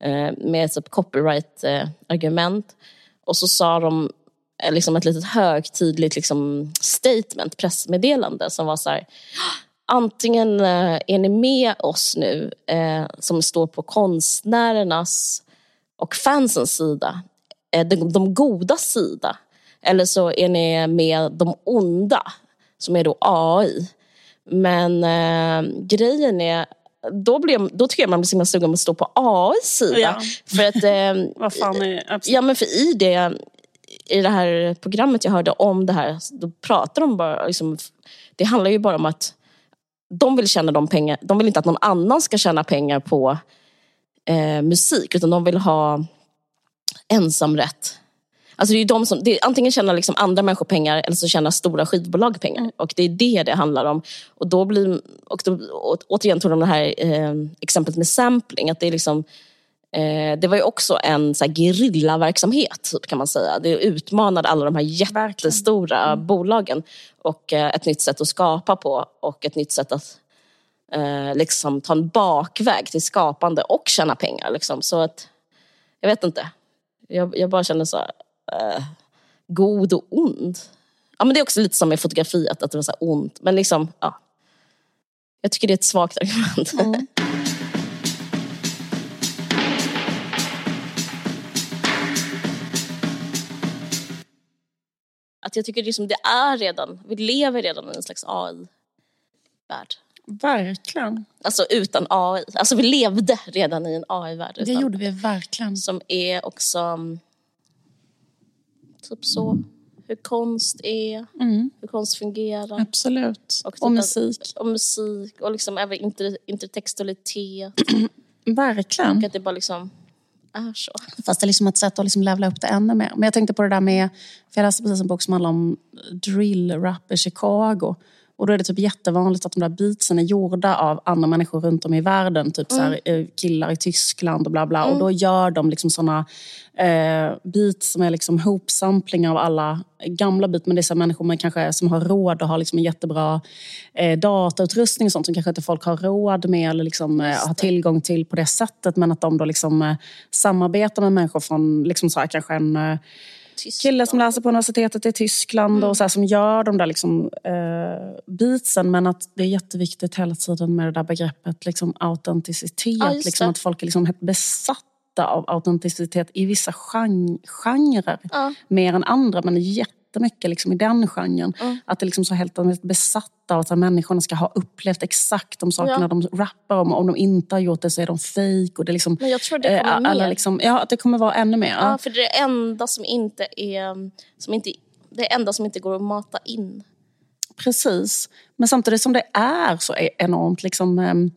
eh, med ett copyright-argument. Och så sa de eh, liksom ett litet högtidligt liksom, statement, pressmeddelande som var så här ah, antingen eh, är ni med oss nu som står på konstnärernas och fansens sida, de, de goda sida. Eller så är ni med de onda, som är då AI. Men eh, grejen är, då, blir, då tycker jag man blir så himla sugen på att stå på AIs sida. Ja. För att, eh, Vad fan är... Ja, men för i det, i det här programmet jag hörde om det här, då pratar de bara, liksom, det handlar ju bara om att de vill tjäna de pengar, de vill inte att någon annan ska tjäna pengar på eh, musik, utan de vill ha ensamrätt. Alltså det är de som, det är, antingen tjänar liksom andra människor pengar eller så tjänar stora skivbolag pengar. Och det är det det handlar om. Och då blir, och då, å, återigen tog de det här eh, exemplet med sampling, att det är liksom Eh, det var ju också en så här, gerillaverksamhet typ, kan man säga. Det utmanade alla de här jättestora bolagen. Och eh, ett nytt sätt att skapa på och ett nytt sätt att eh, liksom, ta en bakväg till skapande och tjäna pengar. Liksom. Så att, jag vet inte. Jag, jag bara känner så här, eh, god och ond. Ja, men det är också lite som med fotografiet, att det var så ont. Men liksom, ja. Jag tycker det är ett svagt argument. Att jag tycker liksom det är redan, vi lever redan i en slags AI-värld. Verkligen. Alltså utan AI. Alltså vi levde redan i en AI-värld. Det gjorde vi verkligen. Som är också mm, typ så. Hur konst är, hur konst fungerar. Absolut. Och Och, typ musik. Och musik och liksom även inter, intertextualitet. Verkligen. Och att det bara liksom är så. Fast det är liksom ett sätt att liksom levla upp det ännu mer. Men jag tänkte på det där med, för jag läste precis en bok som handlar om drill-rap i Chicago. Och då är det typ jättevanligt att de där beatsen är gjorda av andra människor runt om i världen. Typ så här, eh, killar i Tyskland och bla bla. Och då gör de liksom såna eh, beats som är liksom hopsamplingar av alla gamla beats. Men det är så människor med kanske, som har råd och har liksom en jättebra eh, datautrustning och sånt som kanske inte folk har råd med eller liksom, eh, har tillgång till på det sättet. Men att de då liksom eh, samarbetar med människor från liksom så här, kanske en eh, kille som läser på universitetet i Tyskland Mm. och så här, som gör de där liksom, eh, beatsen. Men att det är jätteviktigt hela tiden med det där begreppet liksom, autenticitet. Ja, liksom, att folk är liksom helt besatta av autenticitet i vissa gen- genrer. Ja. Mer än andra, men jättemycket liksom, i den genren. Mm. Att det liksom så helt besatta av att människorna ska ha upplevt exakt de sakerna Ja. de rappar om. Om de inte har gjort det så är de fejk. Och det liksom, Men jag tror det kommer alla mer. liksom, Ja, att det kommer vara ännu mer. Ja, för det är det enda som inte är... Som inte, det enda som inte går att mata in. Precis. Men samtidigt som det är så e- enormt, liksom, ehm,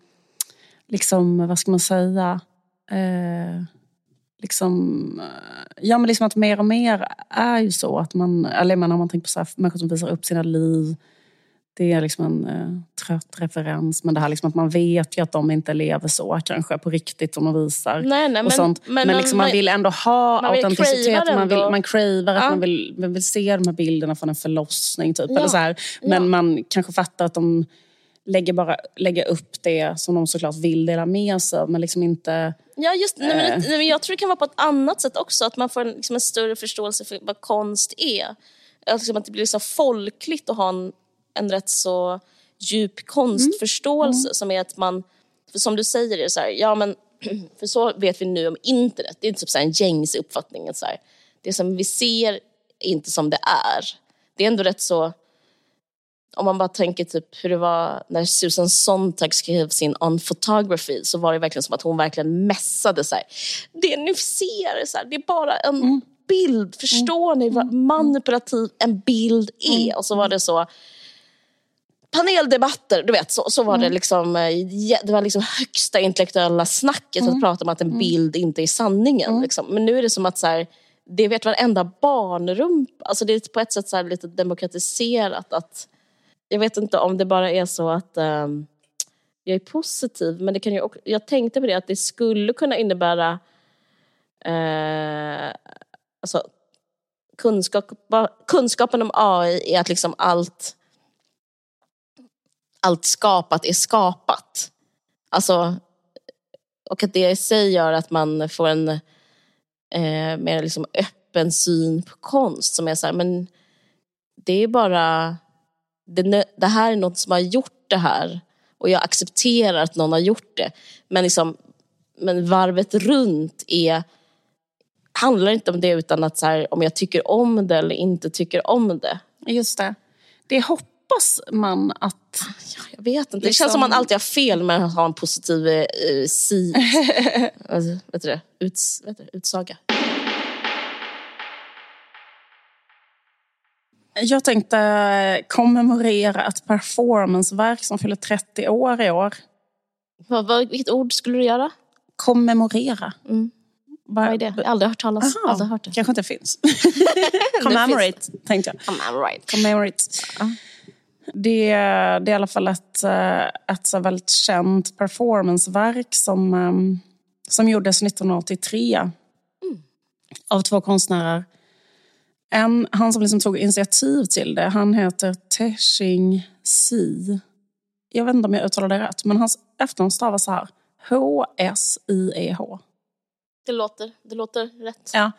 liksom vad ska man säga, eh, liksom, eh, ja men liksom att mer och mer är ju så att man, eller menar om man tänker på så här, människor som visar upp sina liv, det är liksom en eh, trött referens, men det här liksom att man vet ju att de inte lever så kanske på riktigt som de visar. Nej, nej, och men- sånt. Men, men liksom, man vill ändå ha man autenticitet, man, vill, man cravar att Ja. man, vill, man vill se de här bilderna från en förlossning. Typ, Ja. eller så här. Men Ja. man kanske fattar att de lägger, bara, lägger upp det som de såklart vill dela med sig av, men liksom inte... Ja, just, nej, men, Eh. nej, men jag tror det kan vara på ett annat sätt också. Att man får en, liksom en större förståelse för vad konst är. Alltså, att det blir liksom folkligt att ha en, en rätt så djup konstförståelse som är att man, för som du säger, är så här, ja men för så vet vi nu om internet. Det är typ så här en gängse uppfattning. att Så här, det som vi ser är inte som det är. Det är ändå rätt så om man bara tänker typ hur det var när Susan Sontag skrev sin On Photography så var det verkligen som att hon verkligen mässade så här. Det ni ser, så här, det är bara en bild. Förstår ni vad manipulativ en bild är? Och så var det så paneldebatter, du vet, så, så var det liksom, eh, det var liksom högsta intellektuella snacket att prata om att en bild inte är sanningen. Liksom. Men nu är det som att så här, det vet varenda barnrum, alltså det är på ett sätt så lite demokratiserat att jag vet inte om det bara är så att um, jag är positiv, men det kan ju också, jag tänkte på det att det skulle kunna innebära uh, alltså, kunskap, kunskapen om AI är att liksom allt allt skapat är skapat. Alltså, och att det i sig gör att man får en eh, mer liksom öppen syn på konst som är så här, men det är bara det, det här är något som har gjort det här och jag accepterar att någon har gjort det. Men, liksom, men varvet runt är, handlar inte om det utan att så här, om jag tycker om det eller inte tycker om det. Just det. Det hoppas man att... Ja, jag vet inte. Det Liksom- känns som man alltid har fel med att ha en positiv eh, si, alltså, vet du det? Uts, vet du, utsaga. Jag tänkte kommemorera ett performanceverk som fyller 30 år i år. Vad, vad, vilket ord skulle du göra? Kommemorera. Mm. Vad är det? Jag har aldrig hört talas Aha, aldrig hört det. kanske inte finns. Commemorate, tänkte jag. Right. Commemorate. Det, är- det är i alla fall ett, eh, ett så väldigt känt performanceverk som, ehm, som gjordes 1983 av två konstnärer. En, han som liksom tog initiativ till det, han heter Teshing Si. Jag vet inte om jag uttalar det rätt, men hans efternamn stavas så här. H-S-I-E-H. Det låter, det låter rätt. Ja.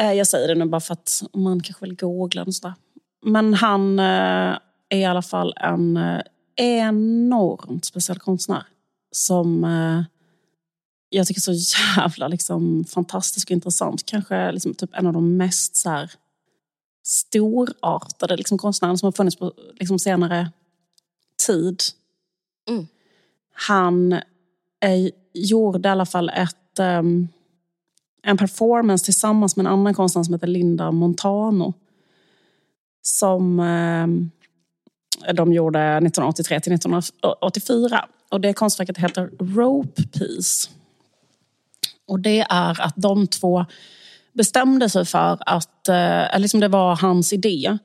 Eh, Jag säger det nu bara för att man kanske vill googla och sådär. Men han eh, är i alla fall en eh, enormt speciell konstnär. Som jag tycker så jävla liksom, fantastisk och intressant. Kanske liksom, typ en av de mest så här, storartade liksom, konstnärerna som har funnits på liksom, senare tid. Mm. Han eh, gjorde i alla fall ett, ehm, en performance tillsammans med en annan konstnär som heter Linda Montano. Som ehm, de gjorde 1983 till 1984. Och det konstverket heter Rope Piece. Och det är att de två bestämde sig för att, eh, liksom det var hans idé.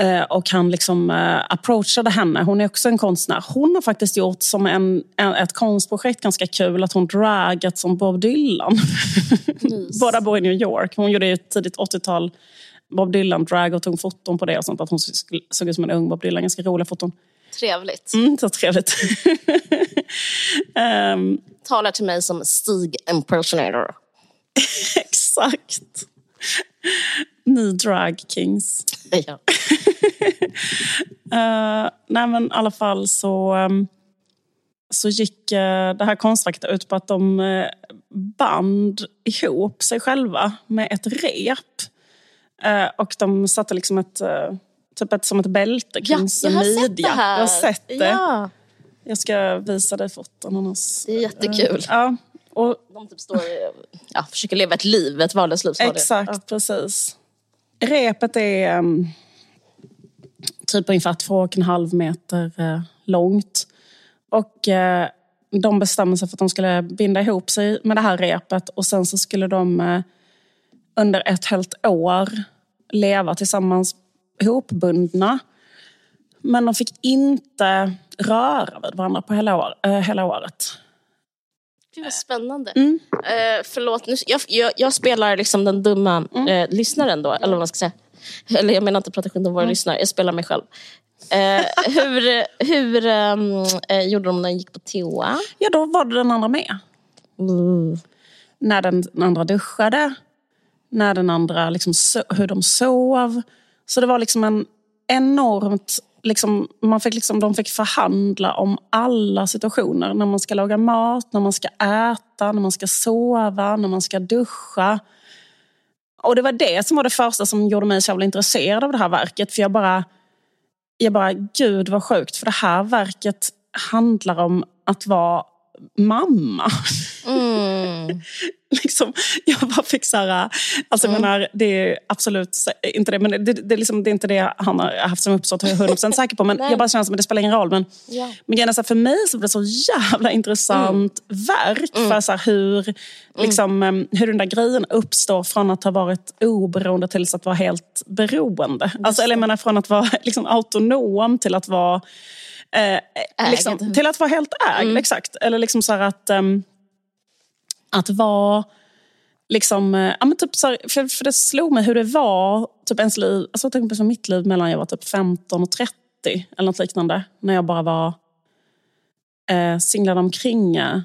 Eh, och han liksom eh, approachade henne. Hon är också en konstnär. Hon har faktiskt gjort som en, en ett konstprojekt ganska kul att hon dragat som Bob Dylan. Båda bor i New York. Hon gjorde ju tidigt 80-tal Bob Dylan drag och tog foton på det och sånt. Att hon såg ut som en ung Bob Dylan. Ganska roliga foton. Trevligt. Mm, så trevligt. um, Talar till mig som Stig impersonator. exakt. Ni drag kings. Ja. uh, nej men i alla fall så, um, så gick uh, det här konstverket ut på att de uh, band ihop sig själva med ett rep. och de satte liksom ett, typ ett, som ett bälte kring ja, jag har midja. Sett det här. Jag har sett det. Ja. Jag ska visa dig foton annars. Det är jättekul. ja. Och, De typ står, ja, försöker leva ett liv, ett vardagsliv. Exakt, Ja. precis. Repet är um, typ ungefär två och en halv meter uh, långt. Och uh, de bestämde sig för att de skulle binda ihop sig med det här repet och sen så skulle de uh, under ett helt år leva tillsammans ihopbundna. Men de fick inte röra vid varandra på hela, år, uh, hela året. Gud vad spännande. Mm. Eh, förlåt, nu, jag, jag, jag spelar liksom den dumma Mm. eh, lyssnaren då, eller vad man ska säga. Eller jag menar inte prata skit om våra Mm. lyssnare, jag spelar mig själv. Eh, hur hur ehm, eh, gjorde de när de gick på toa? Ja, då var det den andra med. när den andra duschade, när den andra liksom so hur de sov. Så det var liksom en enormt... Liksom, man fick liksom, de fick förhandla om alla situationer. När man ska laga mat, när man ska äta, när man ska sova, när man ska duscha. Och det var det som var det första som gjorde mig så jävla intresserad av det här verket. För jag bara, jag bara, gud vad sjukt. För det här verket handlar om att vara mamma. Mm. liksom, jag bara fick så här, alltså jag menar, det är absolut inte det, men det, det, är liksom, det är inte det han har haft som uppsåt, jag är 100% säker på. Men jag bara känner som att det spelar ingen roll. Men, Ja. men är så här, för mig så var det så jävla intressant verk. För så här, hur, liksom, em, hur den där grejen uppstår från att ha varit oberoende till att vara helt beroende. Alltså, eller jag menar från att vara liksom, autonom till att vara eh, liksom, Ägd. till att vara helt ägd. Exakt. Eller liksom så att, em, att vara liksom, eh, ja, men typ så här, för, för det slog mig hur det var, typ ens liv, alltså jag tänker på som mitt liv mellan jag var typ 15 och 30 eller något liknande. När jag bara var eh, singlade omkring. eh.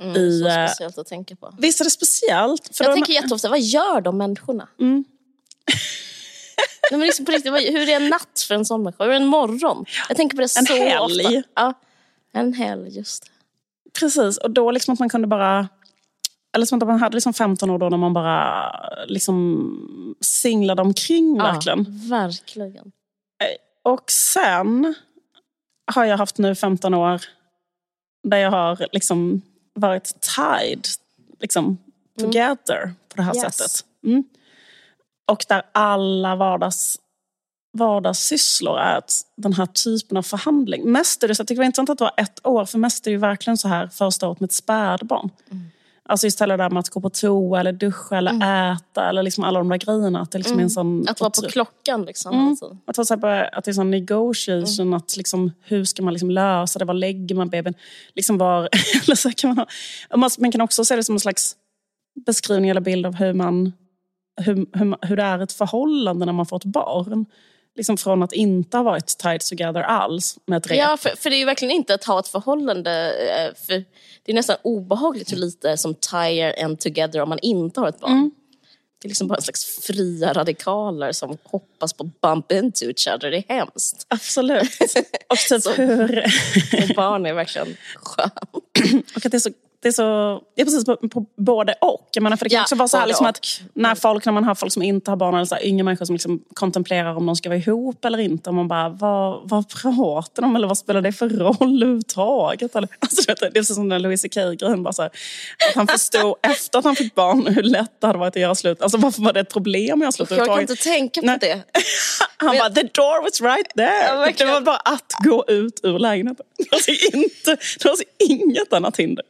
Mm, I, så eh, speciellt att tänka på. Visst är det speciellt? För Jag då- tänker jätteofta, vad gör de människorna? Mm. Nej, men liksom på riktigt, hur är en natt för en människa? Hur är en morgon? Jag tänker på det En så helg. ofta. Ja, en helg, just det. Precis, och då liksom att man kunde bara... Eller som att man hade liksom 15 år då när man bara liksom singlade omkring verkligen. Ja, verkligen. Och sen har jag haft nu 15 år där jag har liksom varit tied liksom, together på det här Yes. sättet. Mm. Och där alla vardags, vardagssysslor är den här typen av förhandling. Mest är det så, jag tycker det var intressant att det var ett år, för mest är det ju verkligen så här första året med ett spädbarn. Alltså istället där med att gå på toa eller duscha eller äta eller liksom alla de där grejerna. Att det liksom är en sån Att vara på klockan liksom. Mm. Alltså. att, så här på, att det är sån negotiation, att liksom, hur ska man liksom lösa det, var lägger man babyn? Liksom var, eller så kan man, ha, man kan också se det som en slags beskrivning eller bild av hur, man, hur, hur, hur det är ett förhållande när man får ett barn. Liksom från att inte ha varit tied together alls med ett rep. Ja, för, för det är ju verkligen inte att ha ett förhållande. eh, För det är nästan obehagligt hur lite som tire en together om man inte har ett barn. Mm. Det är liksom bara en slags fria radikaler som hoppas på bump into each other. Det är hemskt. Absolut. Och typ Så- hur... Barn är verkligen skönt. Och att det är så, det är så ja, precis på, på både och. Jag menar, för det kan Ja, också vara så här liksom att när, folk, när man har folk som inte har barn eller så här, yngre människor som liksom kontemplerar om de ska vara ihop eller inte. Och man bara, vad, vad pratar de om? Eller vad spelar det för roll överhuvudtaget? Eller, alltså, vet, det är precis som den Louis CK-grejen. Att han förstod efter att han fick barn hur lätt det hade varit att göra slut. Alltså varför var det ett problem att göra slut Jag kan inte tänka på Nej. det. Han Men- bara, the door was right there. Ja, det var bara att gå ut ur lägenheten. Det var alltså inte, det var alltså inget annat hinder.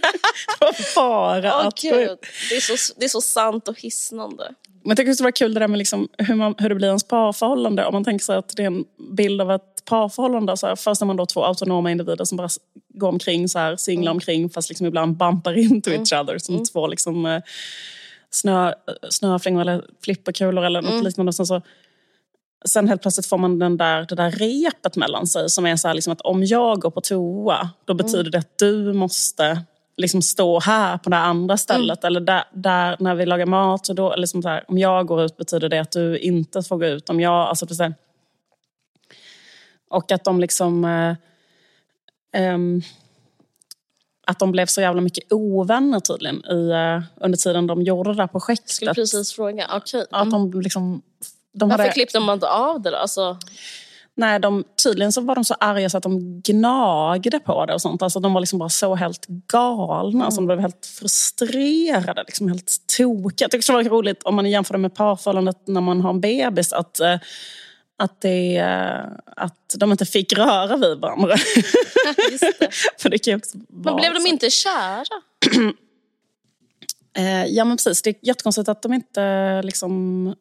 bara Åh, att. Gud. Det, är så, det är så sant och hisnande. Men tycker det var kul det där med liksom hur, man, hur det blir ens parförhållande. Om man tänker sig att det är en bild av ett parförhållande. Så här, först är man då två autonoma individer som bara går omkring, så här, singlar omkring fast liksom ibland bumpar into each other. Som två liksom, eh, snö, snöflingor eller flipperkulor eller något liknande. Och sen, så, sen helt plötsligt får man den där, det där repet mellan sig som är så här, liksom att om jag går på toa då betyder det att du måste liksom stå här på det andra stället. Eller där, där när vi lagar mat, så då, liksom så här, om jag går ut betyder det att du inte får gå ut. Om jag, alltså, precis, och att de liksom... Eh, ehm, att de blev så jävla mycket ovänner tydligen i, eh, under tiden de gjorde det där projektet. Skulle precis fråga. Okej. Att de liksom... De Varför hade, klippte man inte av det då? Alltså, nej, de, tydligen så var de så arga så att de gnagde på det och sånt. Alltså, de var liksom bara så helt galna. Alltså, de blev helt frustrerade, liksom helt tokiga. Jag tycker det var roligt om man jämför det med parförhållandet när man har en bebis. Att, eh, att, det, eh, att de inte fick röra vid varandra. det. För det kan också Men blev de så. inte kära? Eh, ja men precis, det är jättekonstigt att de inte liksom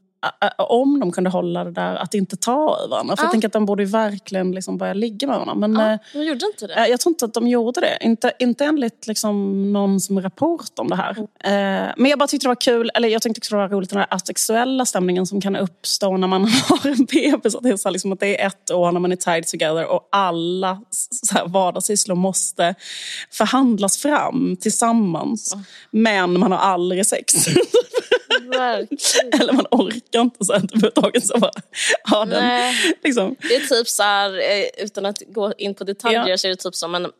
om de kunde hålla det där att inte ta i varandra. För Ja. jag tänker att de borde ju verkligen liksom börja ligga med varandra. Men Ja, eh, de gjorde inte det. eh, jag tror inte att de gjorde det. Inte, inte enligt liksom någon som rapport om det här. Eh, men jag bara tyckte det var kul, eller jag tyckte det var roligt den här asexuella stämningen som kan uppstå när man har en bebis. Att det, är så liksom, att det är ett år när man är tied together och alla så här, vardagssysslor måste förhandlas fram tillsammans. Men man har aldrig sex. Verkligen. Eller man orkar inte så här, överhuvudtaget. Så bara, ha den, liksom. Det är typ så här, eh, utan att gå in på detaljer, Ja. så är det typ som en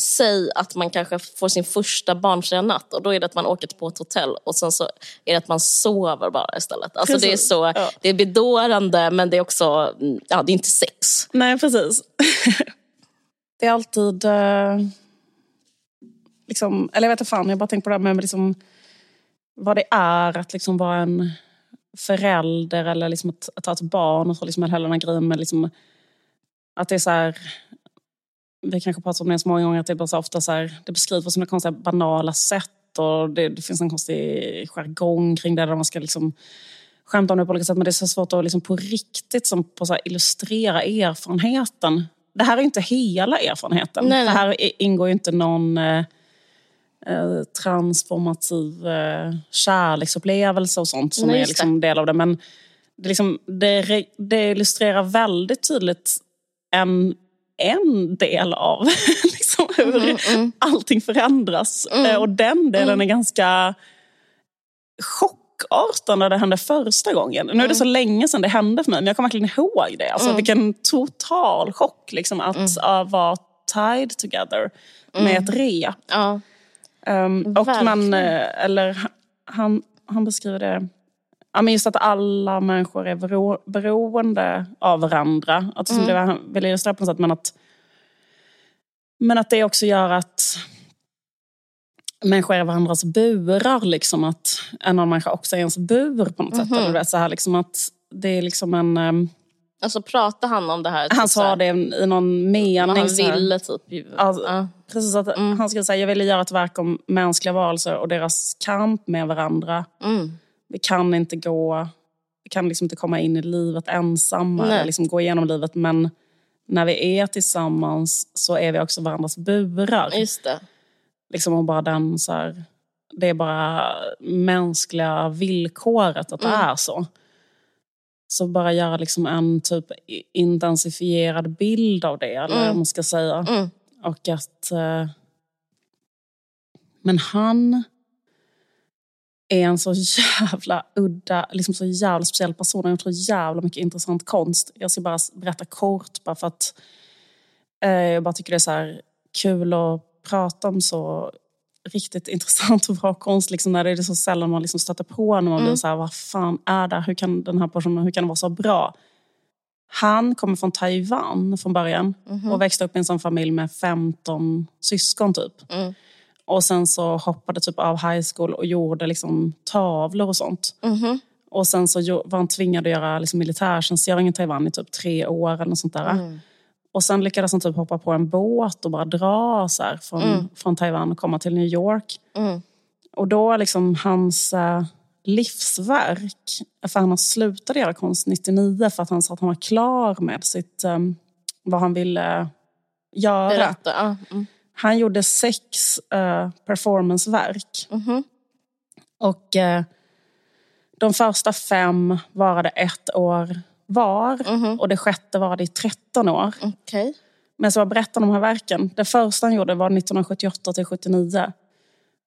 Säg att man kanske får sin första barnfria natt och då är det att man åker på ett hotell och sen så är det att man sover bara istället. Alltså det är så, Ja. det är bedårande men det är också, mm, ja det är inte sex. Nej, precis. det är alltid... Eh, liksom, eller jag vet inte fan, jag bara tänker på det här med liksom, vad det är att liksom vara en förälder eller liksom att, att ha ett barn och så liksom hela den här grejen med liksom, att det är så här... Vi kanske pratat om det så många gånger att det är bara så ofta så här, det beskrivs på sådana konstiga banala sätt och det, det finns en konstig jargong kring det där man ska liksom skämta om det på olika sätt men det är så svårt att liksom på riktigt som på så illustrera erfarenheten. Det här är inte hela erfarenheten. Nej, nej. Det här ingår ju inte någon eh, transformativ eh, kärleksupplevelse och sånt som Nej, är liksom del av det. Men det, liksom, det, det illustrerar väldigt tydligt en, en del av liksom, hur Mm, allting förändras. Eh, Och den delen är ganska chockartad när det hände första gången. Nu är det så länge sedan det hände för mig, men jag kommer verkligen ihåg det. Alltså, Vilken total chock liksom, att uh, vara tied together med ett rep. Ja. Um, och man, eh, eller ha- han, han beskriver det, ja, men just att alla människor är bero, beroende av varandra. Att, som det var, vill illustrera på något sätt, men att, men att det också gör att människor är varandras burar. Liksom, att en annan människa också är ens bur på något sätt. Eller, du vet, så här, liksom, att det är liksom en... ehm, Alltså pratar han om det här? han typ här, sa det i någon mening. han här. ville typ. Alltså, ja. Precis, att han skulle säga jag ville göra ett verk om mänskliga varelser och deras kamp med varandra. Mm. Vi kan inte gå, vi kan liksom inte komma in i livet ensamma eller liksom gå igenom livet. Men när vi är tillsammans så är vi också varandras burar. Just det. Liksom och bara den så här, det är bara mänskliga villkoret att det Mm. är så. Så bara göra liksom en typ intensifierad bild av det, eller vad man ska säga. Mm. Och att... Eh, men han är en så jävla udda, liksom så jävla speciell person. Han så jävla mycket intressant konst. Jag ska bara berätta kort bara för att eh, jag bara tycker det är så kul att prata om så riktigt intressant och bra konst. Liksom när det är så sällan man liksom stöter på när man blir så här, vad fan är det? Hur kan den här personen hur kan det vara så bra? Han kommer från Taiwan från början och växte upp i en sån familj med 15 syskon typ. Mm. Och sen så hoppade typ av high school och gjorde liksom tavlor och sånt. Mhm. Och sen så var han tvingad att göra liksom militärtjänstgöring i Taiwan i typ tre år eller något sånt där. Och sen lyckades han typ hoppa på en båt och bara dra så här, från, Mm. från Taiwan och komma till New York. Mm. Och då liksom hans eh, livsverk, för han slutat göra konst 99 för att han sa att han var klar med sitt, eh, vad han ville göra. Berätta. Mm. Han gjorde sex eh, performanceverk. Mhm. Och eh, de första fem varade ett år var. Mhm. Och det sjätte varade i 13 år. Okej. Men så berättar de här verken. Det första han gjorde var 1978 till 79.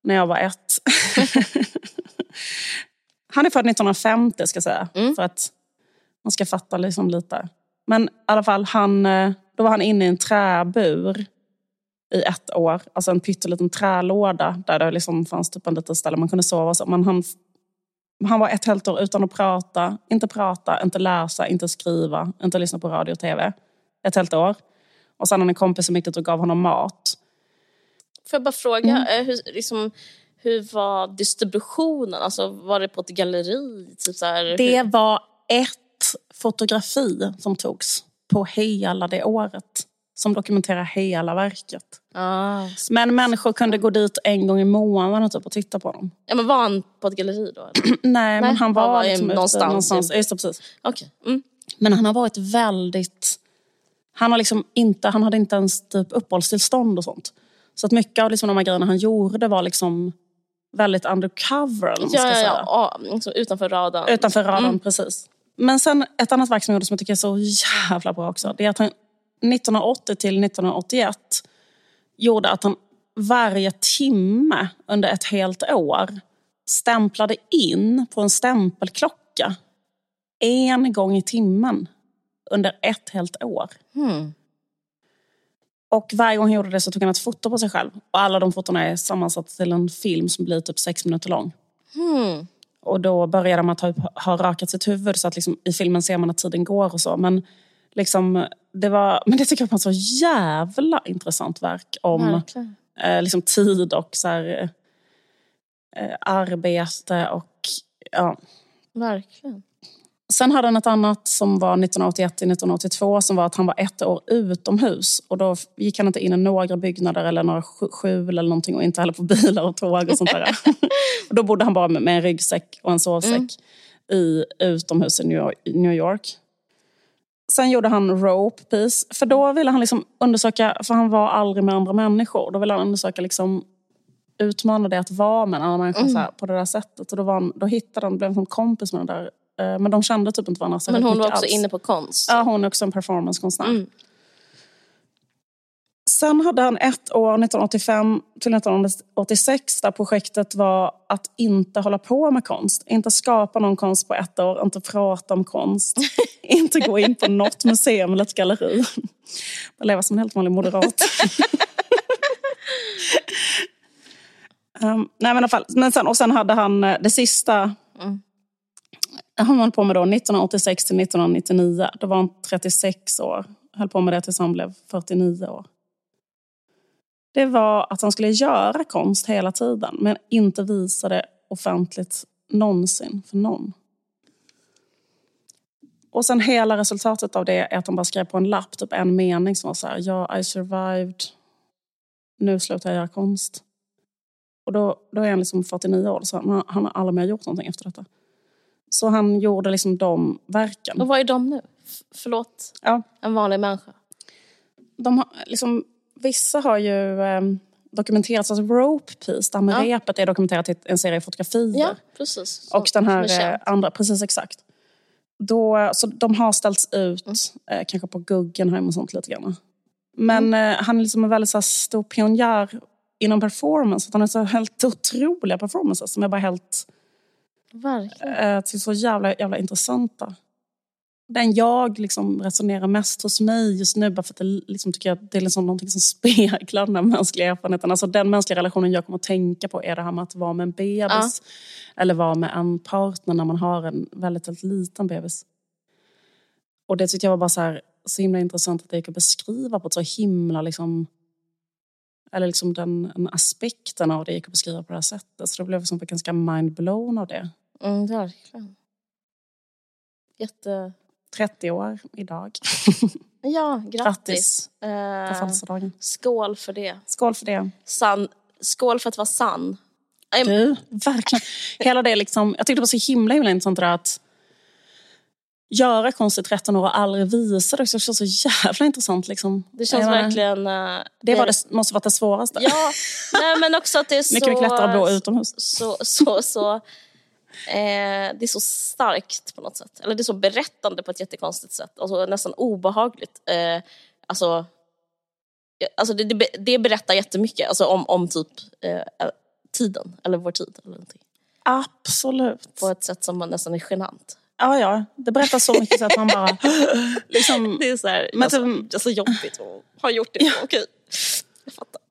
När jag var ett. han är född 1950 ska jag säga. Mm. För att man ska fatta liksom lite. Men i alla fall, han, eh, då var han inne i en träbur i ett år. Alltså en pytteliten trälåda där det liksom fanns typ en liten ställe man kunde sova. Så. Men han, han var ett helt år utan att prata. Inte prata, inte läsa, inte skriva, inte lyssna på radio och tv. Ett helt år. Och sen hade en kompis som gick dit och gav honom mat. Får jag bara fråga, Mm. eh, hur, liksom, hur var distributionen? Alltså, var det på ett galleri? Typ så här, Det var ett fotografi som togs på hela det året. Som dokumenterar hela verket. Ah. Men människor kunde gå dit en gång i månaden typ, och titta på dem. Ja, men var han på ett galleri då? eller? Nej, men han han var var liksom ute någonstans. någonstans. Just det, precis. Okej. Mm. Men han har varit väldigt... Han, har liksom inte, han hade inte ens typ uppehållstillstånd och sånt. Så att mycket av liksom de här grejerna han gjorde var liksom väldigt undercover. Eller vad man ska Ja, ja, säga. ja. ja liksom utanför radarn. Utanför radarn, Mm. precis. Men sen ett annat verk som jag gjorde som jag tycker är så jävla bra också. Det är att han 1980 till 1981 gjorde att han varje timme under ett helt år stämplade in på en stämpelklocka. En gång i timmen under ett helt år. Hmm. Och varje gång han gjorde det så tog han ett foto på sig själv. Och alla de fotona är sammansatta till en film som blir typ sex minuter lång. Hmm. Och då började man typ ha rakat sitt huvud så att liksom, i filmen ser man att tiden går och så. Men, liksom, det, var, men det tycker jag var ett så jävla intressant verk om eh, liksom, tid och så här, eh, arbete och ja. Verkligen. Sen hade han ett annat som var 1981 till 1982 som var att han var ett år utomhus. Och då gick han inte in i några byggnader eller några sk- skjul eller någonting och inte heller på bilar och tåg och sånt där. och då bodde han bara med en ryggsäck och en sovsäck Mm. i utomhus i New York. Sen gjorde han rope piece. För då ville han liksom undersöka, för han var aldrig med andra människor. Då ville han undersöka liksom utmana det att vara med en annan människa Mm. så här, på det där sättet. Och då, var han, då hittade han, blev han kompis med den där. eh, Men de kände typ inte varandra Men särskilt hon var också alls. inne på konst. Ja, hon är också en performancekonstnär. Mm. Sen hade han ett år, 1985 till 1986, där projektet var att inte hålla på med konst. Inte skapa någon konst på ett år, inte prata om konst. inte gå in på något museum eller ett galleri. Bara leva som en helt vanlig moderat. um, nej men i fall. Men sen, och sen hade han eh, det sista Mm. han höll på med då 1986 till 1999. Då var han 36 år. Höll på med det tills han blev 49 år. Det var att han skulle göra konst hela tiden men inte visa det offentligt någonsin för någon. Och sen hela resultatet av det är att han bara skrev på en lapp, typ en mening som var så här, ja, I survived, nu slutar jag göra konst. Och då, då är han liksom 49 år, så han, han har aldrig mer gjort någonting efter detta. Så han gjorde liksom de verken. Och vad är de nu? F- förlåt, Ja, en vanlig människa. de har, liksom, vissa har ju eh, dokumenterats, alltså Rope Piece, det här med Ja. repet är dokumenterat i en serie fotografier. Ja, precis. Som- Och den här eh, andra, precis exakt. Då, så de har ställts ut, Mm. eh, kanske på Guggenheim och sånt lite grann. Men Mm. eh, han är liksom en väldigt så här, stor pionjär inom performance. Att han har så helt otroliga performances som är bara helt Verkligen. eh, till så jävla, jävla intressanta. Den jag liksom resonerar mest hos mig just nu, bara för att det, liksom, tycker jag, att det är liksom någonting som speglar den här mänskliga erfarenheten. Alltså den mänskliga relationen jag kommer att tänka på är det här med att vara med en bebis. Eller vara med en partner när man har en väldigt, väldigt liten bebis. Och det tyckte jag var bara så, här, så himla intressant att det gick att beskriva på ett så himla liksom eller liksom den, den aspekten av det gick att beskriva på det här sättet. Så det blev liksom ganska mind-blown av det. Mm, verkligen. Jätte... 30 år idag. Ja, grattis. Grattis på Eh, födelsedagen. skål för det. Skål för det. Sann, skål för att vara sann. Du, verkligen. Hela det liksom, jag tyckte det var så himla, himla intressant det där att göra konst i 13 år och aldrig visa det. Det känns så jävla intressant. Liksom. Det känns menar, verkligen... eh, Det var det, måste varit det svåraste. Ja, nej, men också att det är så... Mycket, mycket lättare att bo utomhus. Så, så, så, eh, det är så starkt på något sätt. Eller det är så berättande på ett jättekonstigt sätt. Alltså nästan obehagligt. Eh, alltså, ja, alltså det, det, det berättar jättemycket alltså om, om typ eh, tiden, eller vår tid. Eller någonting. Absolut. På ett sätt som man nästan är genant. Ja, ja. Det berättar så mycket så att man bara... Liksom, Det är så här, Men alltså, typ- det är så jobbigt att ha gjort det. Okej, jag fattar.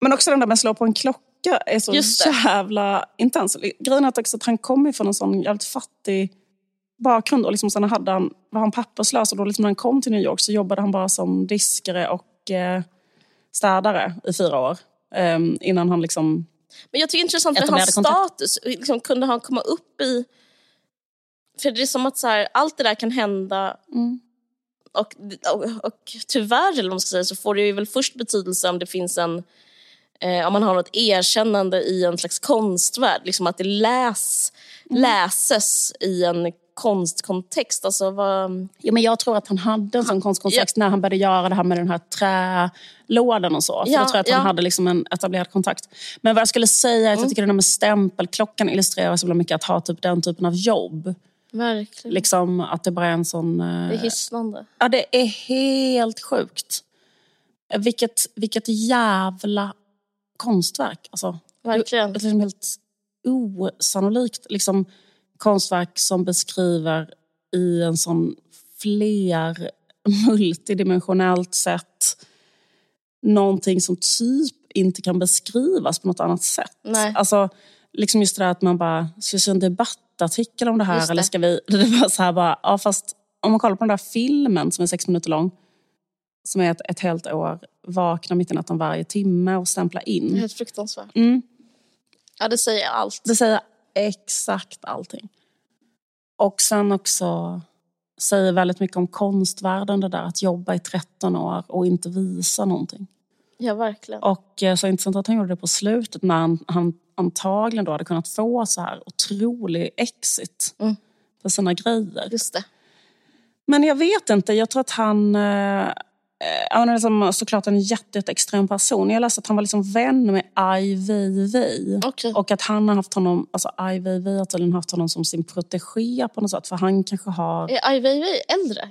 men också den där med att slå på en klocka är så Just jävla intens. Grejen är att, också att han kommer från en sån jävligt fattig bakgrund. Och liksom sen hade han, var han papperslös och då liksom när han kom till New York så jobbade han bara som diskare och eh, städare i fyra år. Eh, innan han liksom... Men jag tycker det är intressant med hans status. Liksom, kunde han komma upp i... För det är som att så här, allt det där kan hända Mm. och, och, och tyvärr eller vad man ska säga, så får det ju väl först betydelse om det finns en eh, om man har något erkännande i en slags konstvärld. Liksom att det läs, Mm. läses i en konstkontext. Alltså vad, Ja, men jag tror att han hade en sån konstkontext när han började göra det här med den här trälådan och så. För Ja, då tror jag att han ja. hade liksom en etablerad kontakt. Men vad jag skulle säga är att Mm. jag tycker det där med stämpelklockan illustrerar så mycket att ha typ den typen av jobb. verkligen. Liksom att det bara är en sån... eh, Det är hisnande. Ja, det är helt sjukt. Vilket, vilket jävla konstverk. Alltså, Verkligen. ett liksom helt osannolikt liksom, konstverk som beskriver i en sån fler multidimensionellt sätt någonting som typ inte kan beskrivas på något annat sätt. Nej. Alltså, liksom just det där att man bara, ska vi göra en debattartikel om det här det. eller ska vi... Det var så här bara, ja fast om man kollar på den där filmen som är sex minuter lång, som är ett, ett helt år, vakna mitt i natten varje timme och stämpla Det är in. helt fruktansvärt. Mm. Ja, det säger allt. Det säger exakt allting. Och sen också säger väldigt mycket om konstvärlden det där att jobba i 13 år och inte visa någonting. Ja, verkligen. Och eh, så intressant att han gjorde det på slutet när han, han antagligen då hade kunnat få så här otrolig exit Mm. för sina grejer. Just det. Men jag vet inte, jag tror att han... Eh, han är liksom, såklart en jätte, jätte extrem person. Jag läste att han var liksom vän med Ai Weiwei. Okej. Och att han har haft honom, alltså Ai Weiwei har tydligen haft honom som sin protegé på något sätt. För han kanske har... Är Ai Weiwei äldre?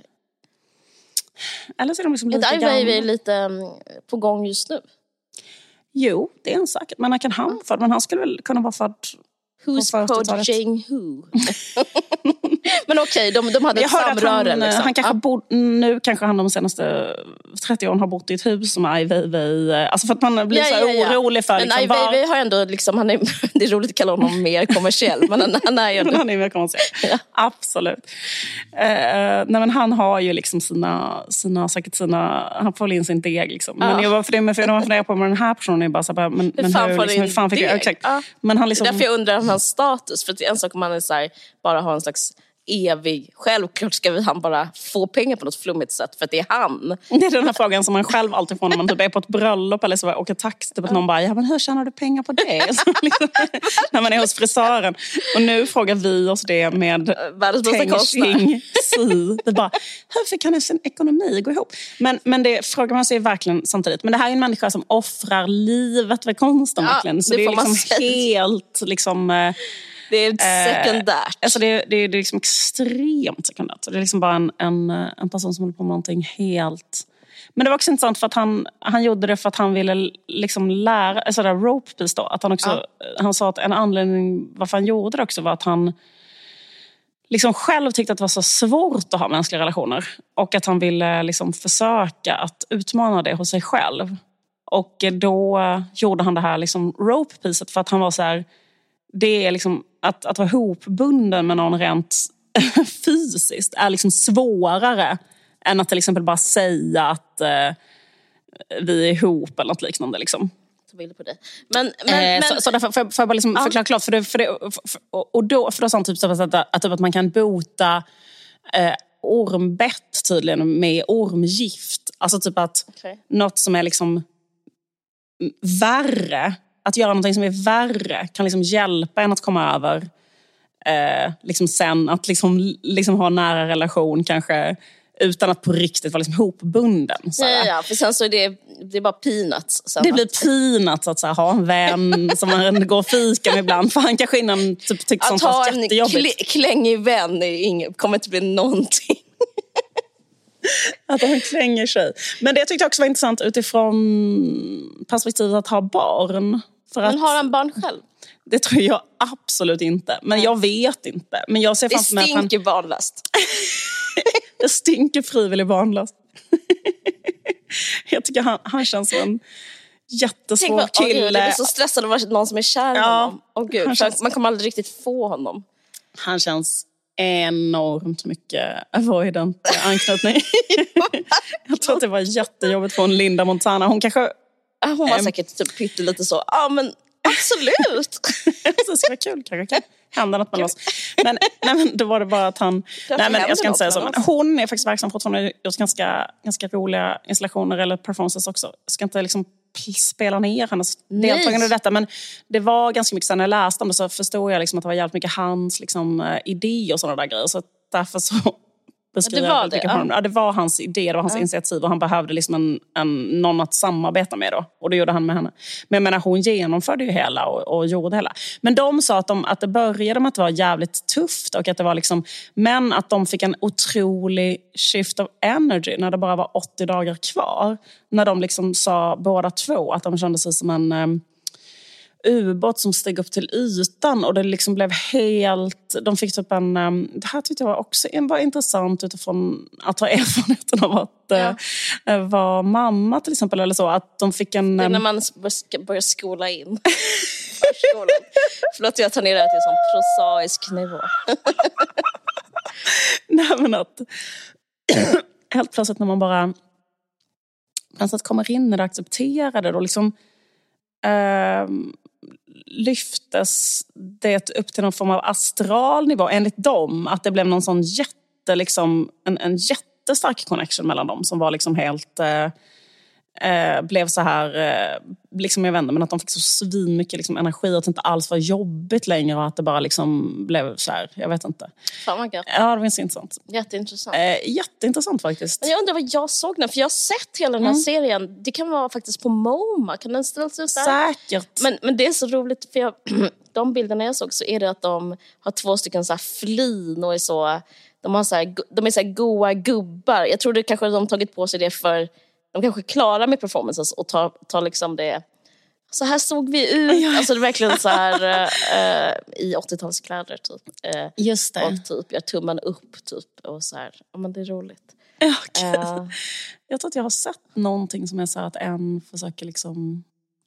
Eller så är de liksom lika Ai Weiwei lite mm, på gång just nu? Jo, det är han säkert. Men han kan han född? Men han skulle väl kunna vara född... Who's På 40-talet. Podging who? Men okej, de, de hade Jag ett samröre. han, liksom. han kanske Ja. bod, nu kanske han de senaste 30 åren har bott i ett hus som Ai Weiwei. eh, Alltså för att man blir Ja, så ja, ja. orolig för... Men liksom, Ai var- Weiwei har ändå, liksom, han är, det är roligt att kalla honom mer kommersiell, men han, han är ju Men ändå... han är mer kommersiell. Ja. Absolut. Eh, nej men han har ju liksom sina, sina, säkert sina, han får in sin deg liksom. Men Ja. jag var för det med för jag funderar på med den här personen är bara så här, men, men fan hur, liksom, hur fan fick jag, deg? exakt. Ja. Men han Det liksom, är därför jag undrar om hans status. För det är en sak om man är så här, bara har en slags evig... Självklart ska vi- han bara få pengar på något flummigt sätt för att det är han. det är den här frågan som man själv alltid får när man typ är på ett bröllop eller så åker taxi. Typ att någon bara, ja men hur tjänar du pengar på det? Så liksom, när man är hos frisören. Och nu frågar vi oss det med bästa Teng. Ching Si. Vi bara, hur fick han sin ekonomi gå ihop? Men, men det frågar man sig verkligen samtidigt. Men det här är en människa som offrar livet för konsten. Ja, verkligen. Så det det, är liksom helt... Liksom, eh, Det är sekundärt. Alltså det, det, det är liksom extremt sekundärt. Det är liksom bara en, en, en person som håller på med någonting helt... Men det var också intressant för att han, han gjorde det för att han ville liksom lära, alltså det där rope piece då, att han också, han sa att en anledning varför han gjorde det också var att han liksom själv tyckte att det var så svårt att ha mänskliga relationer. Och att han ville liksom försöka att utmana det hos sig själv. Och då gjorde han det här liksom rope piecet för att han var så här, det är liksom att, att vara hopbunden med någon rent fysiskt är liksom svårare än att till exempel bara säga att eh, vi är ihop eller något liknande. Liksom. På dig. Men, men, Eh, så, så därför får jag, bara liksom förklara klart. För det, för det, för, och- då, för då sa han typ så att, att, att, typ att man kan bota eh, ormbett tydligen med ormgift. Alltså typ att Okej. något som är liksom värre, att göra någonting som är värre kan liksom hjälpa en att komma över eh, liksom sen att liksom, liksom ha en nära relation kanske utan att på riktigt vara liksom hopbunden. Så Ja, ja, för sen så är det, det är bara peanuts. Det blir peanuts att så här, ha en vän som man går och fika med ibland. För han kanske innan typ, tyckte sånt Att ha var en jättejobbigt. kl- klängig vän är inget, kommer inte bli någonting. Att han klänger sig. Men det tyckte jag också var intressant utifrån perspektivet att ha barn. För att, Men har han barn själv? Det tror jag absolut inte. Men jag vet inte. Men jag ser Det framför mig att han, stinker barnlöst. det stinker frivillig barnlös. jag tycker han, han känns som en Tänk jättesvår vad, åh, gud, jag kille. blir så stressad av att vara någon som är kär i Ja, honom. Åh, gud, känns- Man kommer aldrig riktigt få honom. Han känns enormt mycket avoidant anknytning. jag tror att det var jättejobbigt för en Linda Montana. Hon kanske... Ah, Hon var säkert typ pyttelite så, ja men absolut. det skulle vara kul kanske. Kan hända något mellan oss. Men, nej, men då var det bara att han... Nej, men jag ska inte säga så. Men hon är faktiskt verksam fortfarande. Har gjort ganska, ganska roliga installationer eller performances också. Jag ska inte liksom spela ner hennes Nej. deltagande i detta. Men det var ganska mycket, sen när jag läste om det så förstod jag liksom att det var jävligt mycket hans liksom, eh, idé och sådana där grejer. Så därför så beskriver det var det, ja. Ja, det var hans idé, det var hans initiativ och han behövde liksom en, en, någon att samarbeta med. Då. Och det gjorde han med henne. Men jag menar, hon genomförde ju hela och, och gjorde hela. Men de sa att, de, att det började med att det var jävligt tufft. Och att det var liksom, men att de fick en otrolig shift of energy när det bara var 80 dagar kvar. När de liksom sa båda två att de kände sig som en... ehm, ubåt som steg upp till ytan och det liksom blev helt... De fick typ en... um, Det här tyckte jag var också var intressant utifrån att ha erfarenheten av att eh, vara mamma till exempel. Eller så, att de fick en... Det är um, när man bör- börjar skola in. Förskolan. Förlåt jag tar ner det här till en sån prosaisk nivå. Nej, men att helt plötsligt när man bara på något sätt kommer in i det accepterade då liksom ehm, lyftes det upp till någon form av astral nivå enligt dem. Att det blev någon sån jätte, liksom, en, en jättestark connection mellan dem som var liksom helt eh, eh, blev så här, eh, liksom jag inte, men att de fick så svin mycket liksom, energi, att det inte alls var jobbigt längre och att det bara liksom blev så här, jag vet inte. Fan vad gött. Ja, det var så intressant. Jätteintressant. Eh, jätteintressant faktiskt. Men jag undrar vad jag såg den, för jag har sett hela den här Mm. serien. Det kan vara faktiskt på MoMA, kan den ställas ut där? Säkert. Men, men det är så roligt, för jag, de bilderna jag såg så är det att de har två stycken så här flin och är så... De, har så här, de är så goa gubbar. Jag tror det kanske de har tagit på sig det för... De kanske är klara med performances och tar, tar liksom det... Så här såg vi ut. Alltså det är verkligen så här eh, eh, i 80-talskläder typ. Eh, Just det. och typ gör tummen upp typ. Och så här. Ja men det är roligt. Gud. Eh, Jag tror att jag har sett någonting som är så här att en försöker liksom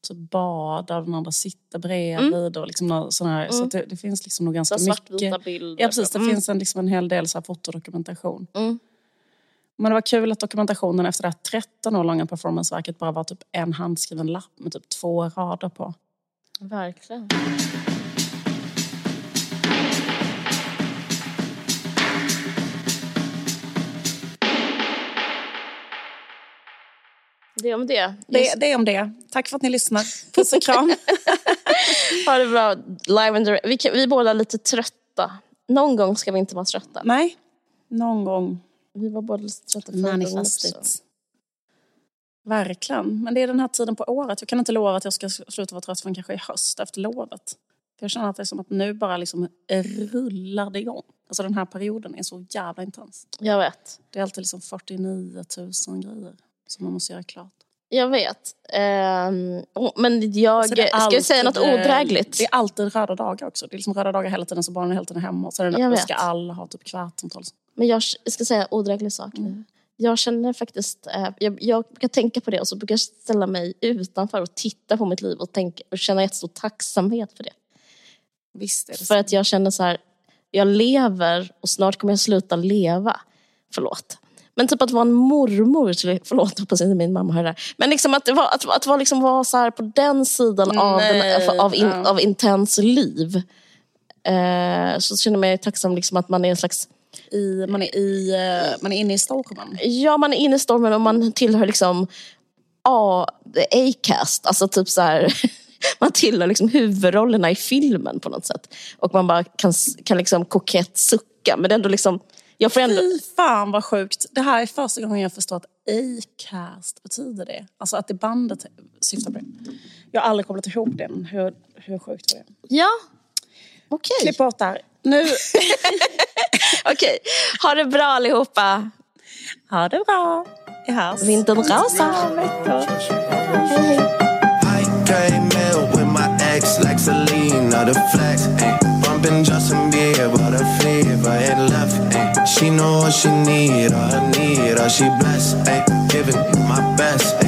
så bada och den andra sitter bredvid. Och liksom såna här, Så att det, det finns liksom nog Mm. så ganska här svartvita mycket. bilder. Ja, precis. Det Mm. finns en, liksom en hel del så här fotodokumentation. Mm. Men det var kul att dokumentationen efter det här 13 år långa performanceverket bara var typ en handskriven lapp med typ två rader på. Verkligen. Det om det. Det, Just, det är om det. Tack för att ni lyssnar. Puss och kram. ha det bra. Live and direct. Vi, kan, vi är båda lite trötta. Någon gång ska vi inte vara trötta. Nej, någon gång Vi var båda lite trötta förra också. Verkligen. Men det är den här tiden på året. Jag kan inte lova att jag ska sluta vara trött förrän kanske i höst efter lovet. För jag känner att det är som att nu bara liksom rullar det igång. Alltså den här perioden är så jävla intens. Jag vet. Det är alltid liksom 49 000 grejer som man måste göra klart. Jag vet. Oh, men jag... Ska jag säga något eh, odrägligt? Det är alltid röda dagar också. Det är liksom röda dagar hela tiden så barnen är hela tiden hemma. Så är det, Jag vet. ska alla ha typ kvartsamtal. Men jag ska säga odräglig sak nu. Jag känner faktiskt, eh, jag, jag brukar tänka på det och så brukar jag ställa mig utanför och titta på mitt liv och, tänka, och känna jättestor tacksamhet för det. Visst är det För så. att jag känner så här, jag lever och snart kommer jag sluta leva. Förlåt. Men typ att vara en mormor, till, förlåt hoppas inte min mamma hör det här. Men liksom att, var, att, att vara, liksom vara så här på den sidan av, den, av, in, ja. av intens liv. Eh, så känner jag mig tacksam liksom att man är en slags i, man, är i, eh, man är inne i stormen. Ja, man är inne i stormen och man tillhör liksom A, A-cast. Alltså typ så här, man tillhör liksom huvudrollerna i filmen på något sätt. Och man bara kan, kan liksom kokett sucka. Men det är ändå liksom, jag får ändå... Fy fan vad sjukt. Det här är första gången jag förstår att A-cast betyder det. Alltså att det bandet syftar på det. Jag har aldrig kopplat ihop det. Men hur, hur sjukt var det? Ja, okej. Klipp bort där. Nu, Okej, ha det bra allihopa. ha det bra. Vi hörs. Vintern rasar. I came in with my ex like Selena, the flex. Ay. Bumping Justin Bieber, the fever ain't left. Ay. She know what she need, all I need, all she blessed. Ay. Giving my best. Ay.